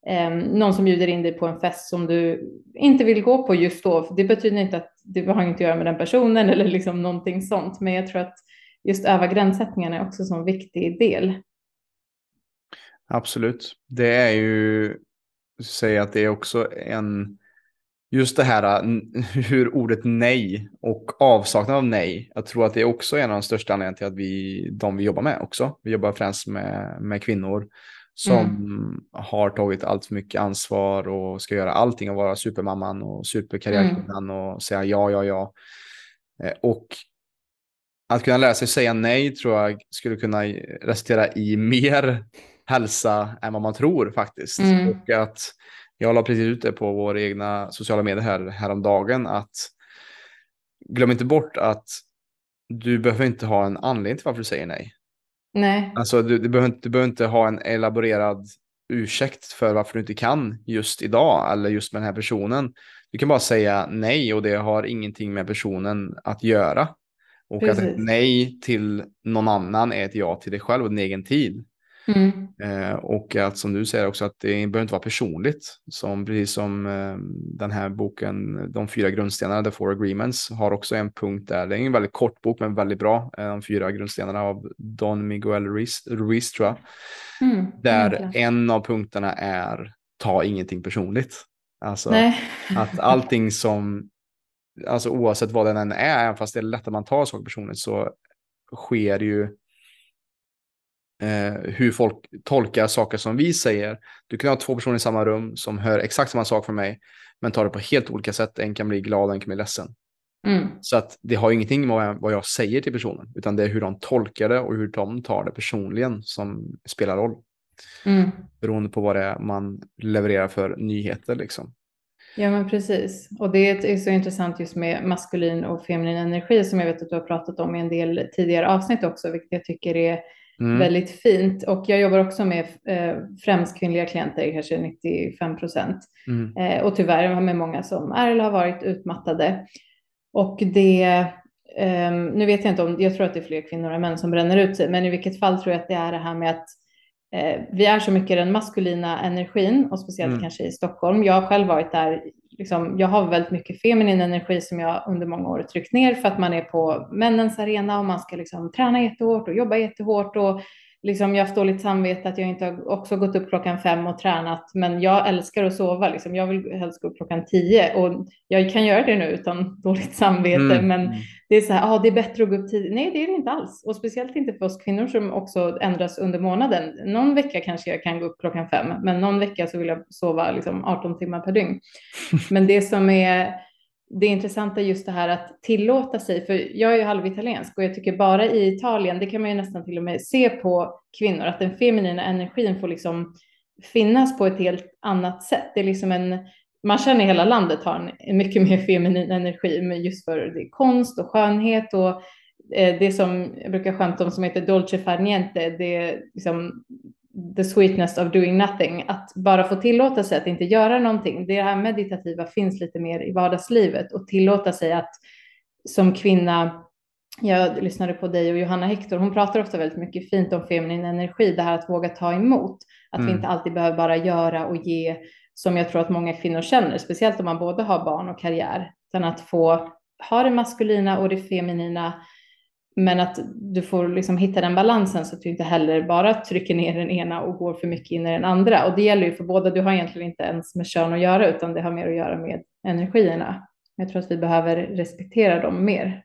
eh, någon som bjuder in dig på en fest som du inte vill gå på just då. Det betyder inte att det har inte att göra med den personen eller liksom någonting sånt, men jag tror att just öva gränssättningen är också en viktig del. Absolut. Det är ju, säga att det är också en, just det här hur ordet nej och avsaknad av nej. Jag tror att det är också en av de största anledningarna till att vi, de vi jobbar med också. Vi jobbar främst med, med kvinnor som mm. har tagit allt för mycket ansvar och ska göra allting och vara supermamman och superkarriärkvinnan mm. och säga ja, ja, ja. Eh, och att kunna lära sig säga nej tror jag skulle kunna resultera i mer (laughs) hälsa än vad man tror faktiskt. Mm. Och att jag la precis ut det på våra egna sociala medier här häromdagen att glöm inte bort att du behöver inte ha en anledning till varför du säger nej. Nej. Alltså du, du, behöver inte, du behöver inte ha en elaborerad ursäkt för varför du inte kan just idag eller just med den här personen. Du kan bara säga nej och det har ingenting med personen att göra. Och Precis. att ett nej till någon annan är ett ja till dig själv och din egen tid. Mm. Eh, och att som du säger också att det behöver inte vara personligt. Som, precis som eh, den här boken, De fyra grundstenarna, The Four Agreements, har också en punkt där. Det är en väldigt kort bok men väldigt bra. Eh, de fyra grundstenarna av Don Miguel Ruiz, Ruiz tror jag. Mm. Där mm. en av punkterna är ta ingenting personligt. Alltså Nej. att allting som, alltså oavsett vad den än är, även fast det är lätt att man tar saker personligt så sker ju eh, hur folk tolkar saker som vi säger. Du kan ha två personer i samma rum som hör exakt samma sak från mig, men tar det på helt olika sätt. En kan bli glad, en kan bli ledsen. Mm. Så att det har ingenting med vad jag säger till personen, utan det är hur de tolkar det och hur de tar det personligen som spelar roll. Mm. Beroende på vad det är man levererar för nyheter. Liksom. Ja, men precis. Och det är så intressant just med maskulin och feminin energi som jag vet att du har pratat om i en del tidigare avsnitt också, vilket jag tycker är Mm. Väldigt fint. Och jag jobbar också med eh, främst kvinnliga klienter, kanske 95 procent. Mm. Eh, och tyvärr med många som är eller har varit utmattade. Och det, eh, nu vet jag inte om, jag tror att det är fler kvinnor än män som bränner ut sig, men i vilket fall tror jag att det är det här med att eh, vi är så mycket den maskulina energin och speciellt mm. kanske i Stockholm. Jag har själv varit där liksom, jag har väldigt mycket feminin energi som jag under många år tryckt ner för att man är på männens arena och man ska liksom träna jättehårt och jobba jättehårt och liksom, jag har dåligt samvete att jag inte har också gått upp klockan fem och tränat, men jag älskar att sova. Liksom. Jag vill helst gå upp klockan tio och jag kan göra det nu utan dåligt samvete, mm. men det är så här, ah, det är bättre att gå upp tidigt. Nej, det är det inte alls. Och speciellt inte för oss kvinnor som också ändras under månaden. Någon vecka kanske jag kan gå upp klockan fem, men någon vecka så vill jag sova liksom 18 timmar per dygn. (laughs) Men det som är det intressanta är just det här att tillåta sig, för jag är ju halvitaliensk och jag tycker bara i Italien, det kan man ju nästan till och med se på kvinnor, att den feminina energin får liksom finnas på ett helt annat sätt. Det är liksom en, man känner i hela landet har en, mycket mer feminin energi, men just för det konst och skönhet och eh, det som jag brukar skämta om som heter dolce far niente, det är liksom the sweetness of doing nothing, att bara få tillåta sig att inte göra någonting. Det här meditativa finns lite mer i vardagslivet och tillåta sig att som kvinna, jag lyssnade på dig och Johanna Hector, hon pratar ofta väldigt mycket fint om feminin energi, det här att våga ta emot. Att mm. vi inte alltid behöver bara göra och ge som jag tror att många kvinnor känner, speciellt om man både har barn och karriär, utan att få ha det maskulina och det feminina men att du får liksom hitta den balansen så att du inte heller bara trycker ner den ena och går för mycket in i den andra. Och det gäller ju för båda. Du har egentligen inte ens med kön att göra, utan det har mer att göra med energierna. Jag tror att vi behöver respektera dem mer.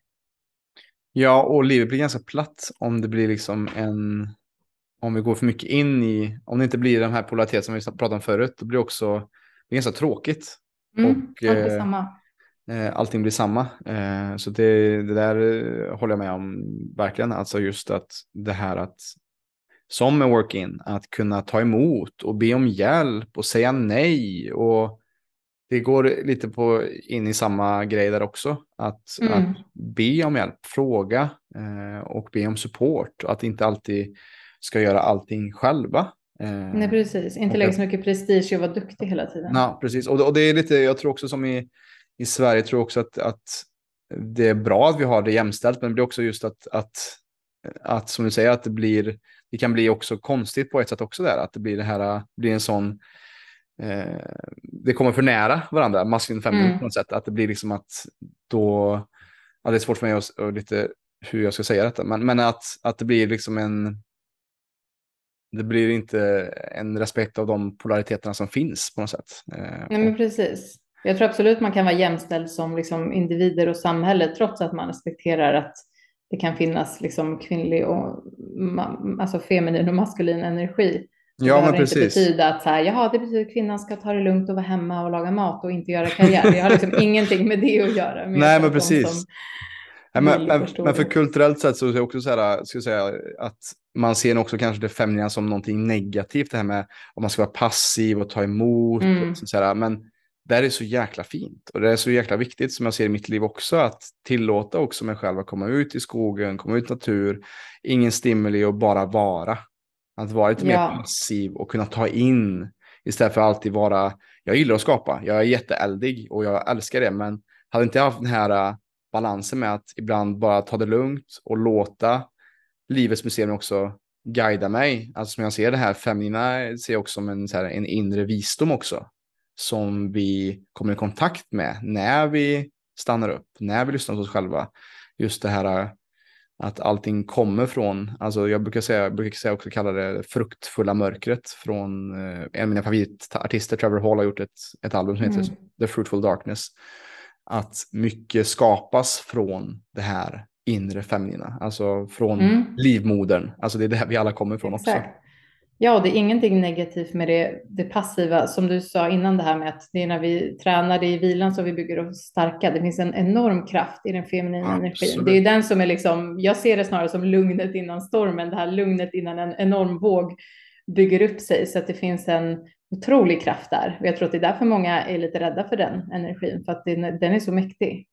Ja, och livet blir ganska platt om det blir liksom en... Om vi går för mycket in i... Om det inte blir den här polariteten som vi pratade om förut, då blir det också det ganska tråkigt. Mm, och, eh, samma eh, allting blir samma. Eh, så det, det där eh, håller jag med om verkligen. Alltså just att det här att som en work-in, att kunna ta emot och be om hjälp och säga nej. Och det går lite på in i samma grej där också. Att, mm. att be om hjälp, fråga eh, och be om support. Att inte alltid ska göra allting själva. Eh, nej, precis. Inte lägga så mycket prestige och vara duktig hela tiden. Ja, precis. Och, och det är lite, jag tror också som i i Sverige tror också att, att det är bra att vi har det jämställt, men det blir också just att, att, att som du säger, att det blir, det kan bli också konstigt på ett sätt också där, att det blir det här, blir en sån, eh, det kommer för nära varandra, maskulin och feminin mm. på något sätt, att det blir liksom att då, ja, det är svårt för mig att, och lite hur jag ska säga detta, men, men att, att det blir liksom en, det blir inte en respekt av de polariteterna som finns på något sätt. Eh, Nej, men precis. Jag tror absolut man kan vara jämställd som liksom individer och samhälle trots att man respekterar att det kan finnas liksom kvinnlig och alltså feminin och maskulin energi. Det ja, men precis. inte betyda att så här, jaha, det betyder att kvinnan ska ta det lugnt och vara hemma och laga mat och inte göra karriär. Det har liksom (laughs) ingenting med det att göra. Nej, men precis. Ja, men, men, men, för kulturellt sett så är det också så här, ska jag säga, att man ser också kanske det feminina som någonting negativt, det här med om man ska vara passiv och ta emot. Mm. Och så här, men det är så jäkla fint och det är så jäkla viktigt som jag ser i mitt liv också att tillåta också mig själv att komma ut i skogen, komma ut i natur, ingen stimuli och bara vara. Att vara lite ja. mer passiv och kunna ta in istället för att alltid vara, jag gillar att skapa, jag är jätteeldig och jag älskar det, men hade inte haft den här äh, balansen med att ibland bara ta det lugnt och låta Livets museum också guida mig. Alltså som jag ser det här feminina ser jag också som en, så här, en inre visdom också som vi kommer i kontakt med när vi stannar upp, när vi lyssnar på oss själva. Just det här att allting kommer från, alltså jag brukar säga, jag brukar säga också kalla det fruktfulla mörkret från eh, en av mina favoritartister, Trevor Hall, har gjort ett, ett album som heter mm. The Fruitful Darkness. Att mycket skapas från det här inre feminina, alltså från mm. livmodern. Alltså det är det vi alla kommer ifrån Exakt. också. Ja, och det är ingenting negativt med det, det passiva. Som du sa innan det här med att det är när vi tränar, det är i vilan som vi bygger oss starka. Det finns en enorm kraft i den feminina energin. Det är den som är liksom, jag ser det snarare som lugnet innan stormen, det här lugnet innan en enorm våg bygger upp sig. Så att det finns en otrolig kraft där. Och jag tror att det är därför många är lite rädda för den energin, för att den, den är så mäktig.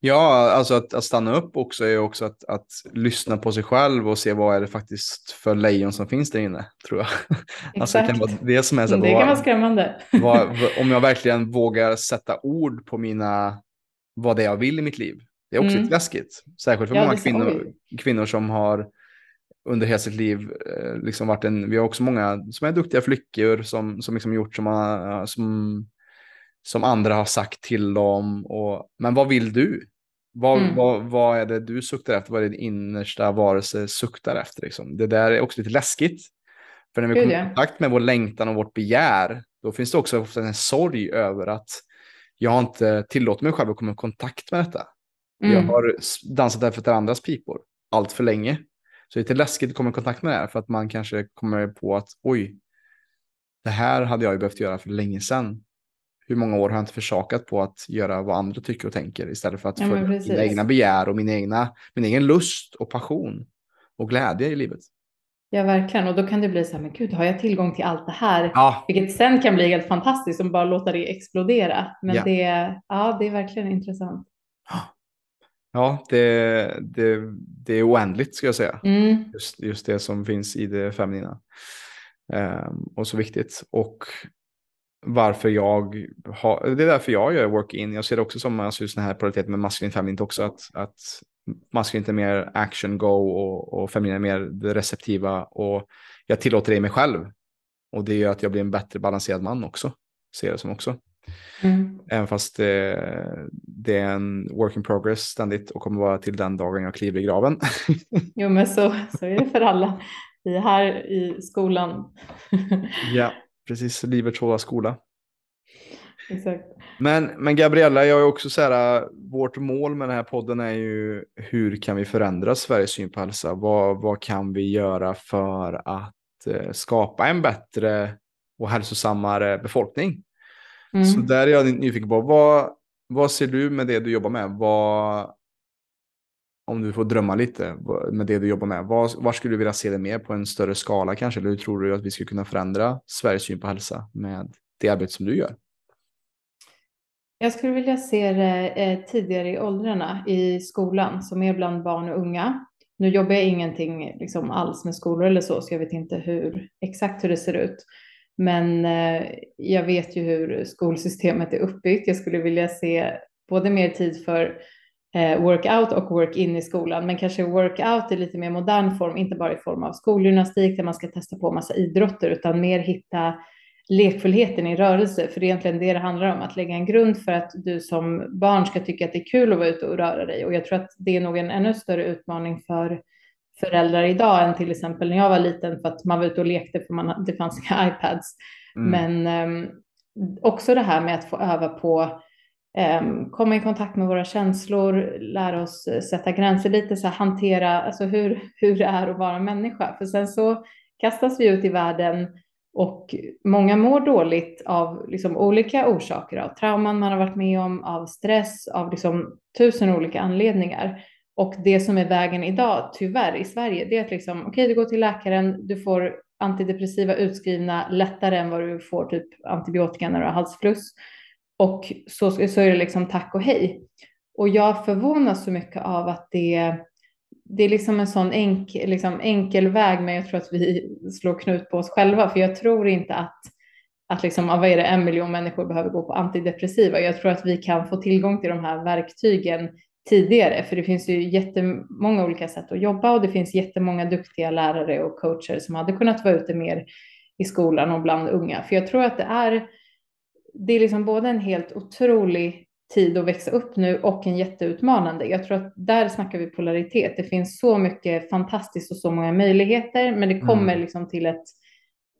Ja, alltså att, att, stanna upp också är också att, att lyssna på sig själv och se vad är det faktiskt för lejon som finns där inne, tror jag. Exakt. (laughs) Alltså det kan vara det som är så Det kan vara skrämmande. (laughs) Vad, om jag verkligen vågar sätta ord på mina, vad det är jag vill i mitt liv. Det är också mm. lite läskigt, särskilt för ja, många kvinnor, kvinnor som har under hela sitt liv eh, liksom varit en, vi har också många som är duktiga flickor som, som liksom gjort som, som som andra har sagt till dem. Och, men vad vill du? Vad, mm. vad, vad är det du suktar efter? Vad är din innersta varelse suktar efter? Liksom? Det där är också lite läskigt. För när vi kommer i kontakt med vår längtan och vårt begär, då finns det också en sorg över att jag har inte tillåtit mig själv att komma i kontakt med detta. Mm. Jag har dansat efter andras pipor allt för länge. Så det är lite läskigt att komma i kontakt med det här för att man kanske kommer på att oj, det här hade jag ju behövt göra för länge sedan hur många år har jag inte försakat på att göra vad andra tycker och tänker istället för att ja, följa mina egna begär och min, egna, min egen lust och passion och glädje i livet. Ja, verkligen. Och då kan det bli så här, men gud, har jag tillgång till allt det här? Ja. Vilket sen kan bli helt fantastiskt om bara låta det explodera. Men ja. Det, ja, det är verkligen intressant. Ja, det, det, det är oändligt ska jag säga. Mm. Just, just det som finns i det feminina. Um, och så viktigt. Och varför jag har, det är därför jag gör work-in. Jag ser det också som alltså, just den här polariteten med maskulin feminint också, att, att maskulint är mer action go och, och feminin är mer det receptiva och jag tillåter det i mig själv. och det gör att jag blir en bättre balanserad man också. Ser det som också. Mm. Även fast det, det, är en work in progress ständigt och kommer vara till den dagen jag kliver i graven. jo men så, så är det för alla. Vi är här i skolan. ja, precis. Livets hårda skola. Exakt. Men, men Gabriella, jag är också så här, vårt mål med den här podden är ju hur kan vi förändra Sveriges syn på hälsa? Vad, vad kan vi göra för att eh, skapa en bättre och hälsosammare befolkning? Mm. Så där är jag nyfiken på, vad, vad ser du med det du jobbar med? Vad, om du får drömma lite med det du jobbar med, var, var skulle du vilja se det mer på en större skala kanske? Eller hur tror du att vi skulle kunna förändra Sveriges syn på hälsa med det arbete som du gör? Jag skulle vilja se det eh, tidigare i åldrarna i skolan, som är bland barn och unga. Nu jobbar jag ingenting liksom, alls med skolor eller så, så jag vet inte hur, exakt hur det ser ut. Men eh, jag vet ju hur skolsystemet är uppbyggt. Jag skulle vilja se både mer tid för workout och work-in i skolan, men kanske workout i lite mer modern form, inte bara i form av skolgymnastik där man ska testa på massa idrotter, utan mer hitta lekfullheten i rörelse, för det är egentligen det det handlar om, att lägga en grund för att du som barn ska tycka att det är kul att vara ute och röra dig. Och jag tror att det är nog en ännu större utmaning för föräldrar idag än till exempel när jag var liten för att man var ute och lekte för man, det fanns inga (laughs) iPads. Mm. Men um, också det här med att få öva på Ehm, komma i kontakt med våra känslor, lära oss eh, sätta gränser, lite så här hantera alltså hur, hur det är att vara människa. För sen så kastas vi ut i världen och många mår dåligt av liksom olika orsaker, av trauman man har varit med om, av stress, av liksom tusen olika anledningar. Och det som är vägen idag, tyvärr, i Sverige, det är att liksom, okej, okay, du går till läkaren, du får antidepressiva utskrivna lättare än vad du får typ antibiotika när du har halsfluss. Och så, så är det liksom tack och hej. Och jag förvånas så mycket av att det det är liksom en sån enk, liksom enkel väg, men jag tror att vi slår knut på oss själva, för jag tror inte att, att liksom, vad är det, en miljon människor behöver gå på antidepressiva. Jag tror att vi kan få tillgång till de här verktygen tidigare, för det finns ju jättemånga olika sätt att jobba och det finns jättemånga duktiga lärare och coacher som hade kunnat vara ute mer i skolan och bland unga. För jag tror att det är, det är liksom både en helt otrolig tid att växa upp nu och en jätteutmanande. Jag tror att där snackar vi polaritet. Det finns så mycket fantastiskt och så många möjligheter, men det kommer mm. liksom till ett,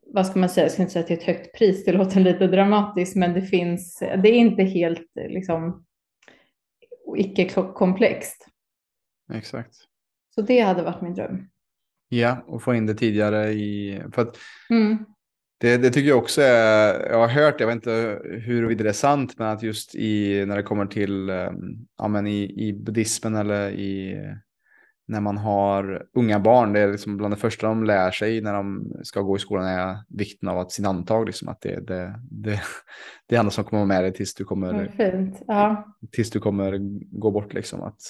vad ska man säga, jag ska inte säga till ett högt pris, det låter (laughs) lite dramatiskt, men det finns, det är inte helt liksom icke komplext. Exakt. Så det hade varit min dröm. Ja, och få in det tidigare i, för att mm. Det, det, tycker jag också är, jag har hört, jag vet inte huruvida det är sant, men att just i, när det kommer till ehm, ja, men i, i buddhismen eller i, när man har unga barn, det är liksom bland det första de lär sig när de ska gå i skolan är vikten av att sin antag, liksom, att det, det, det, (laughs) det är annat som kommer med dig tills du kommer, ja. tills du kommer gå bort. Liksom, att,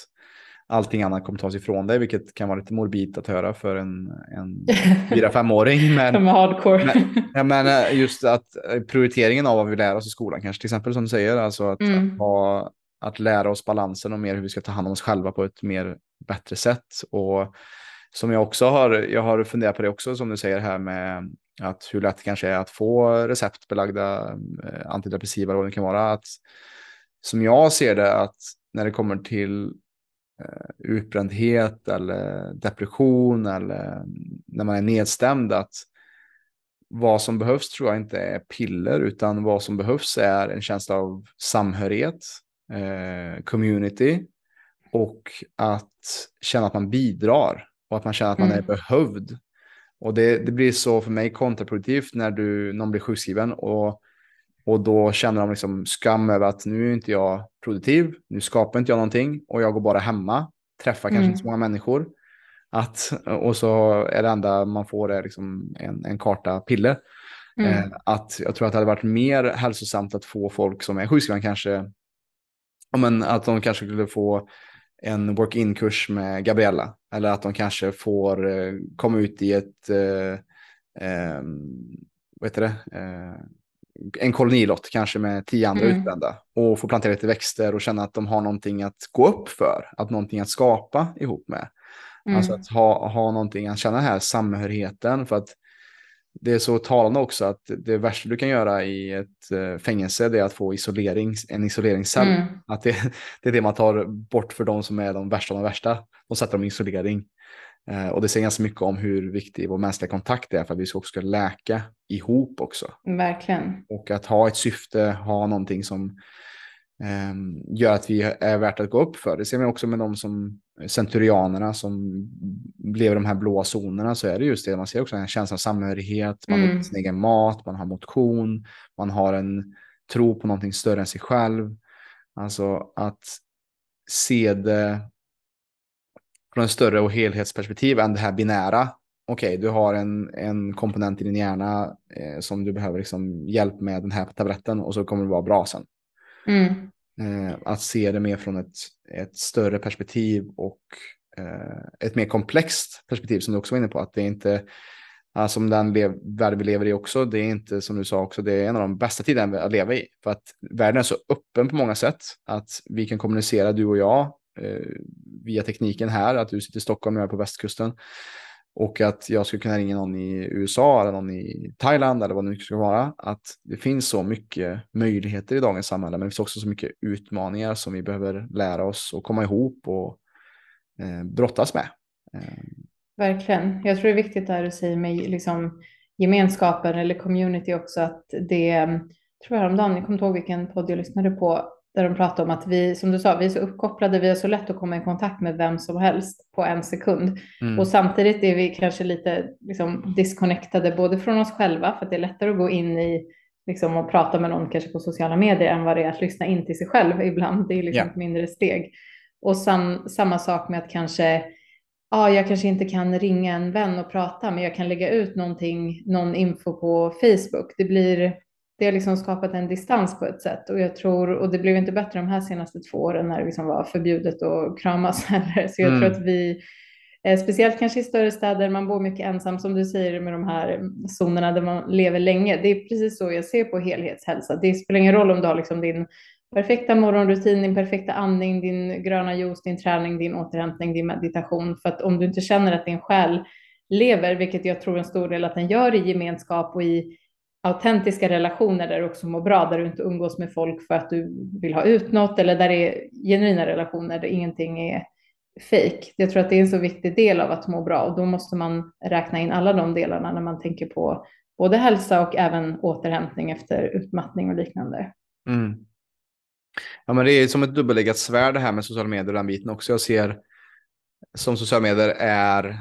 allting annat kommer tas ifrån dig, vilket kan vara lite morbid att höra för en, en (laughs) 4-5-åring. Men, men, men eh, just att eh, prioriteringen av vad vi lär oss i skolan, kanske till exempel som du säger, alltså att, mm. att, ha, att lära oss balansen och mer hur vi ska ta hand om oss själva på ett mer bättre sätt. Och som jag också har, jag har funderat på det också, som du säger här med att hur lätt det kanske är att få receptbelagda eh, antidepressiva, vad det kan vara. Att, som jag ser det, att när det kommer till utbrändhet eller depression eller när man är nedstämd att vad som behövs tror jag inte är piller utan vad som behövs är en känsla av samhörighet, eh, community och att känna att man bidrar och att man känner att man mm. är behövd. Och det, det blir så för mig kontraproduktivt när du, någon blir sjukskriven och och då känner de liksom skam över att nu är inte jag produktiv, nu skapar inte jag någonting och jag går bara hemma, träffar kanske mm. inte så många människor. Att, och så är det enda man får är liksom en, en karta piller. Mm. Eh, att jag tror att det hade varit mer hälsosamt att få folk som är sjukskrivna kanske, men att de kanske skulle få en work-in-kurs med Gabriella. Eller att de kanske får eh, komma ut i ett, eh, eh, vad heter det, eh, en kolonilott kanske med tio andra mm. utbrända och få plantera lite växter och känna att de har någonting att gå upp för, att någonting att skapa ihop med. Mm. Alltså att ha, ha någonting, att känna den här samhörigheten för att det är så talande också att det värsta du kan göra i ett eh, fängelse det är att få isolering, en isoleringscell. Mm. Att det, (laughs) det, är det man tar bort för de som är de värsta av de värsta. De sätter dem i isolering. Eh, och det säger ganska mycket om hur viktig vår mänskliga kontakt är för att vi också ska läka ihop också. Verkligen. Och att ha ett syfte, ha någonting som eh, gör att vi är värt att gå upp för. Det ser man också med de som centurianerna som lever i de här blåa zonerna så är det just det. Man ser också en känsla av samhörighet, man mm. har sin egen mat, man har motion, man har en tro på någonting större än sig själv. Alltså att se det från en större och helhetsperspektiv än det här binära. Okej, okay, du har en, en komponent i din hjärna eh, som du behöver liksom hjälp med den här tabletten och så kommer det vara bra sen. Mm. Eh, att se det mer från ett, ett större perspektiv och eh, ett mer komplext perspektiv som du också var inne på. Att det är inte, alltså, som den värld vi lever i också, det är inte som du sa också, det är en av de bästa tiderna att leva i. För att världen är så öppen på många sätt att vi kan kommunicera, du och jag, Eh, via tekniken här, att du sitter i Stockholm och jag är på västkusten. Och att jag skulle kunna ringa någon i USA eller någon i Thailand eller vad det nu ska vara. Att det finns så mycket möjligheter i dagens samhälle, men det finns också så mycket utmaningar som vi behöver lära oss och komma ihop och eh, brottas med. Eh. Verkligen. Jag tror det är viktigt där du säger med liksom, gemenskapen eller community också, att det, tror jag häromdagen, jag kommer inte ihåg vilken podd jag lyssnade på, där de pratar om att vi, som du sa, vi är så uppkopplade, vi har så lätt att komma i kontakt med vem som helst på en sekund. Mm. Och samtidigt är vi kanske lite liksom, disconnectade både från oss själva, för att det är lättare att gå in i liksom, och prata med någon kanske på sociala medier än vad det är att lyssna in till sig själv ibland. Det är liksom yeah. ett mindre steg. Och sam, samma sak med att kanske ja, jag kanske inte kan ringa en vän och prata, men jag kan lägga ut någonting, någon info på Facebook. Det blir det har liksom skapat en distans på ett sätt och jag tror, och det blev inte bättre de här senaste två åren när det liksom var förbjudet att kramas (laughs) heller. Så jag mm. tror att vi, eh, speciellt kanske i större städer, man bor mycket ensam som du säger med de här zonerna där man lever länge. Det är precis så jag ser på helhetshälsa. Det spelar ingen roll om du har liksom din perfekta morgonrutin, din perfekta andning, din gröna juice, din träning, din återhämtning, din meditation. För att om du inte känner att din själ lever, vilket jag tror en stor del att den gör i gemenskap och i autentiska relationer där du också mår bra, där du inte umgås med folk för att du vill ha ut något eller där det är genuina relationer där ingenting är fejk. Jag tror att det är en så viktig del av att må bra och då måste man räkna in alla de delarna när man tänker på både hälsa och även återhämtning efter utmattning och liknande. Mm. Ja, men det är som ett dubbeleggat svärd det här med sociala medier och den biten också. Jag ser som sociala medier är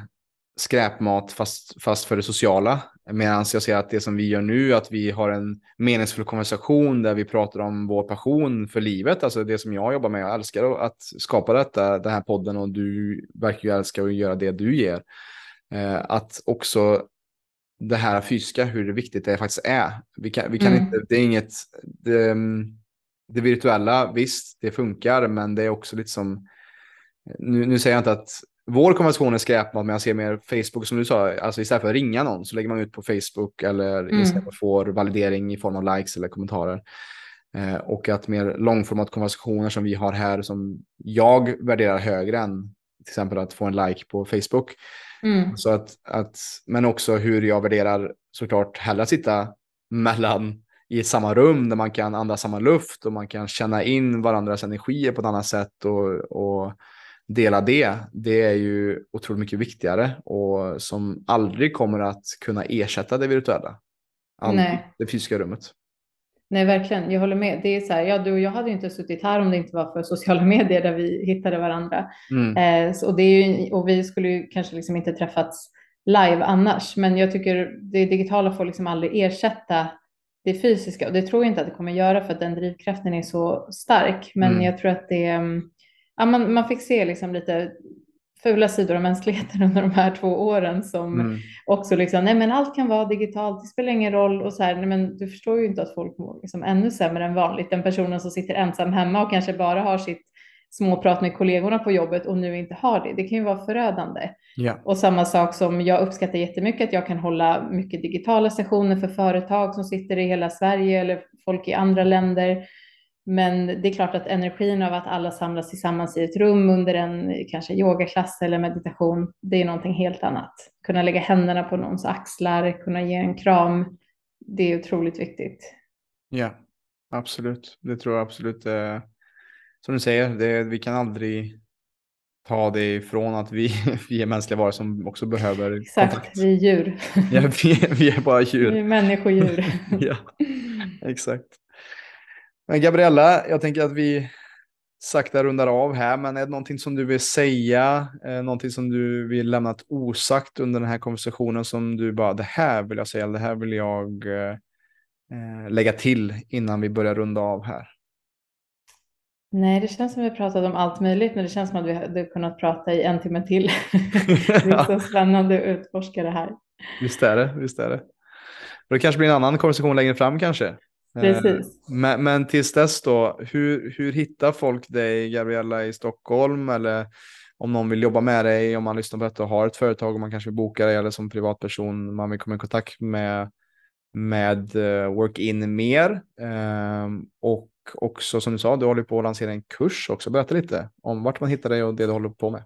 skräpmat fast, fast för det sociala. Medan jag ser att det som vi gör nu, att vi har en meningsfull konversation där vi pratar om vår passion för livet, alltså det som jag jobbar med. Jag älskar att skapa detta, den här podden och du verkar ju älska att göra det du ger. Eh, att också det här fysiska, hur viktigt det faktiskt är. Vi kan, vi kan mm. inte, det är inget, det, det virtuella, visst, det funkar, men det är också lite som, nu, nu säger jag inte att vår konversation är skräpmat, men jag ser mer Facebook som du sa, alltså istället för att ringa någon så lägger man ut på Facebook eller mm. Instagram och får validering i form av likes eller kommentarer. Eh, och att mer långformat konversationer som vi har här som jag värderar högre än till exempel att få en like på Facebook. Mm. Så att, att, men också hur jag värderar såklart hellre att sitta mellan i samma rum där man kan andas samma luft och man kan känna in varandras energier på ett annat sätt och, och dela det, det är ju otroligt mycket viktigare och som aldrig kommer att kunna ersätta det virtuella. Nej. Det fysiska rummet. Nej, verkligen. Jag håller med. Det är så här, ja, du och jag hade ju inte suttit här om det inte var för sociala (laughs) medier där vi hittade varandra. Mm. Eh, så, och, det är ju, och vi skulle ju kanske liksom inte träffats live annars, men jag tycker det digitala får liksom aldrig ersätta det fysiska och det tror jag inte att det kommer göra för att den drivkraften är så stark. Men mm. jag tror att det, mm, ja, man, man fick se liksom lite fula sidor av mänskligheten (laughs) under de här två åren som mm. också liksom, nej men allt kan vara digitalt, det spelar ingen roll och så här, nej men du förstår ju inte att folk mår liksom ännu sämre än vanligt. Den personen som sitter ensam hemma och kanske bara har sitt småprat med kollegorna på jobbet och nu inte har det, det kan ju vara förödande. Yeah. Och samma sak som jag uppskattar jättemycket att jag kan hålla mycket digitala sessioner för företag som sitter i hela Sverige eller folk i andra länder Men det är klart att energin av att alla samlas tillsammans i ett rum under en kanske yogaklass eller meditation, det är någonting helt annat. Kunna lägga händerna på någons axlar, kunna ge en kram, det är otroligt viktigt. Ja, absolut. Det tror jag absolut. Eh, som du säger, det, vi kan aldrig ta det ifrån att vi, (laughs) vi är mänskliga varor som också behöver Exakt, kontakt. vi är djur. Ja, vi, vi är bara djur. Vi är människodjur. (laughs) ja, (laughs) exakt. Men Gabriella, jag tänker att vi sakta rundar av här, men är det någonting som du vill säga, eh, någonting som du vill lämna osagt under den här konversationen som du bara, det här vill jag säga, det här vill jag eh, eh, lägga till innan vi börjar runda av här? Nej, det känns som vi har pratat om allt möjligt, men det känns som att vi hade kunnat prata i en timme till. (laughs) det är så (laughs) spännande att utforska det här. Visst är det, visst är det. Och det kanske blir en annan konversation längre fram kanske. Precis. Eh, men, men tills dess då, hur, hur hittar folk dig, Gabriella, i Stockholm? Eller om någon vill jobba med dig, om man lyssnar på detta och har ett företag och man kanske vill boka dig eller som privatperson, man vill komma i kontakt med, med eh, Workin mer. Ehm, och också som du sa, du håller på att lansera en kurs också. Berätta lite om vart man hittar dig och det du håller på med.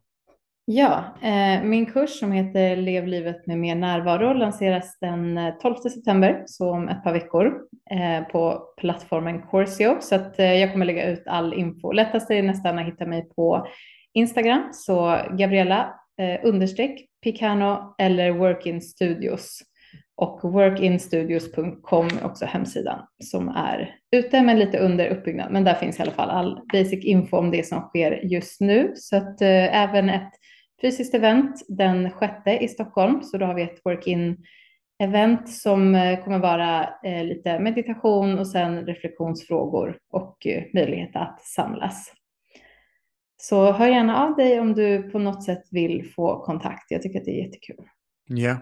Ja, eh, min kurs som heter Lev livet med mer närvaro lanseras den eh, 12 september, så om ett par veckor, eh, på plattformen Corsio. Så att eh, jag kommer lägga ut all info. Lättast är nästan att hitta mig på Instagram, så Gabriella eh, understreck Picano eller Workin Studios. Och workinstudios.com är också hemsidan som är ute men lite under uppbyggnad. Men där finns i alla fall all basic info om det som sker just nu. Så att eh, även ett fysiskt event den sjätte i Stockholm. Så då har vi ett work-in event som eh, kommer vara eh, lite meditation och sen reflektionsfrågor och eh, möjlighet att samlas. Så hör gärna av dig om du på något sätt vill få kontakt. Jag tycker att det är jättekul. Ja,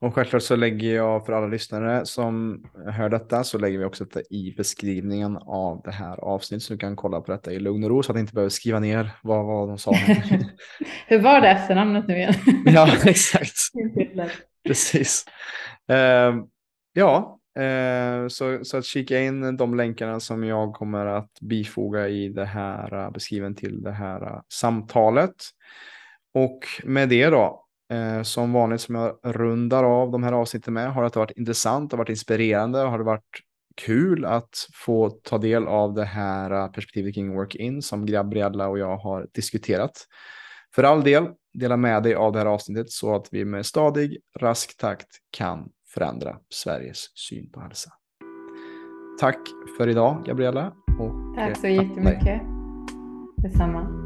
och självklart så lägger jag för alla lyssnare som hör detta så lägger vi också detta i beskrivningen av det här avsnittet så du kan kolla på detta i lugn och ro så att du inte behöver skriva ner vad, vad de sa. (laughs) Hur var det efternamnet nu igen? (laughs) ja, exakt. (laughs) Precis. Uh, ja, uh, så, så att kika in de länkarna som jag kommer att bifoga i det här uh, beskriven till det här uh, samtalet. Och med det då Eh, som vanligt som jag rundar av de här avsnitten med. Har det varit intressant, har varit inspirerande, har det varit kul att få ta del av det här eh, perspektivet kring work-in som Gabriella och jag har diskuterat. För all del, dela med dig av det här avsnittet så att vi med stadig, rask takt kan förändra Sveriges syn på hälsa. Tack för idag, Gabriella. Och tack så jättemycket. Detsamma.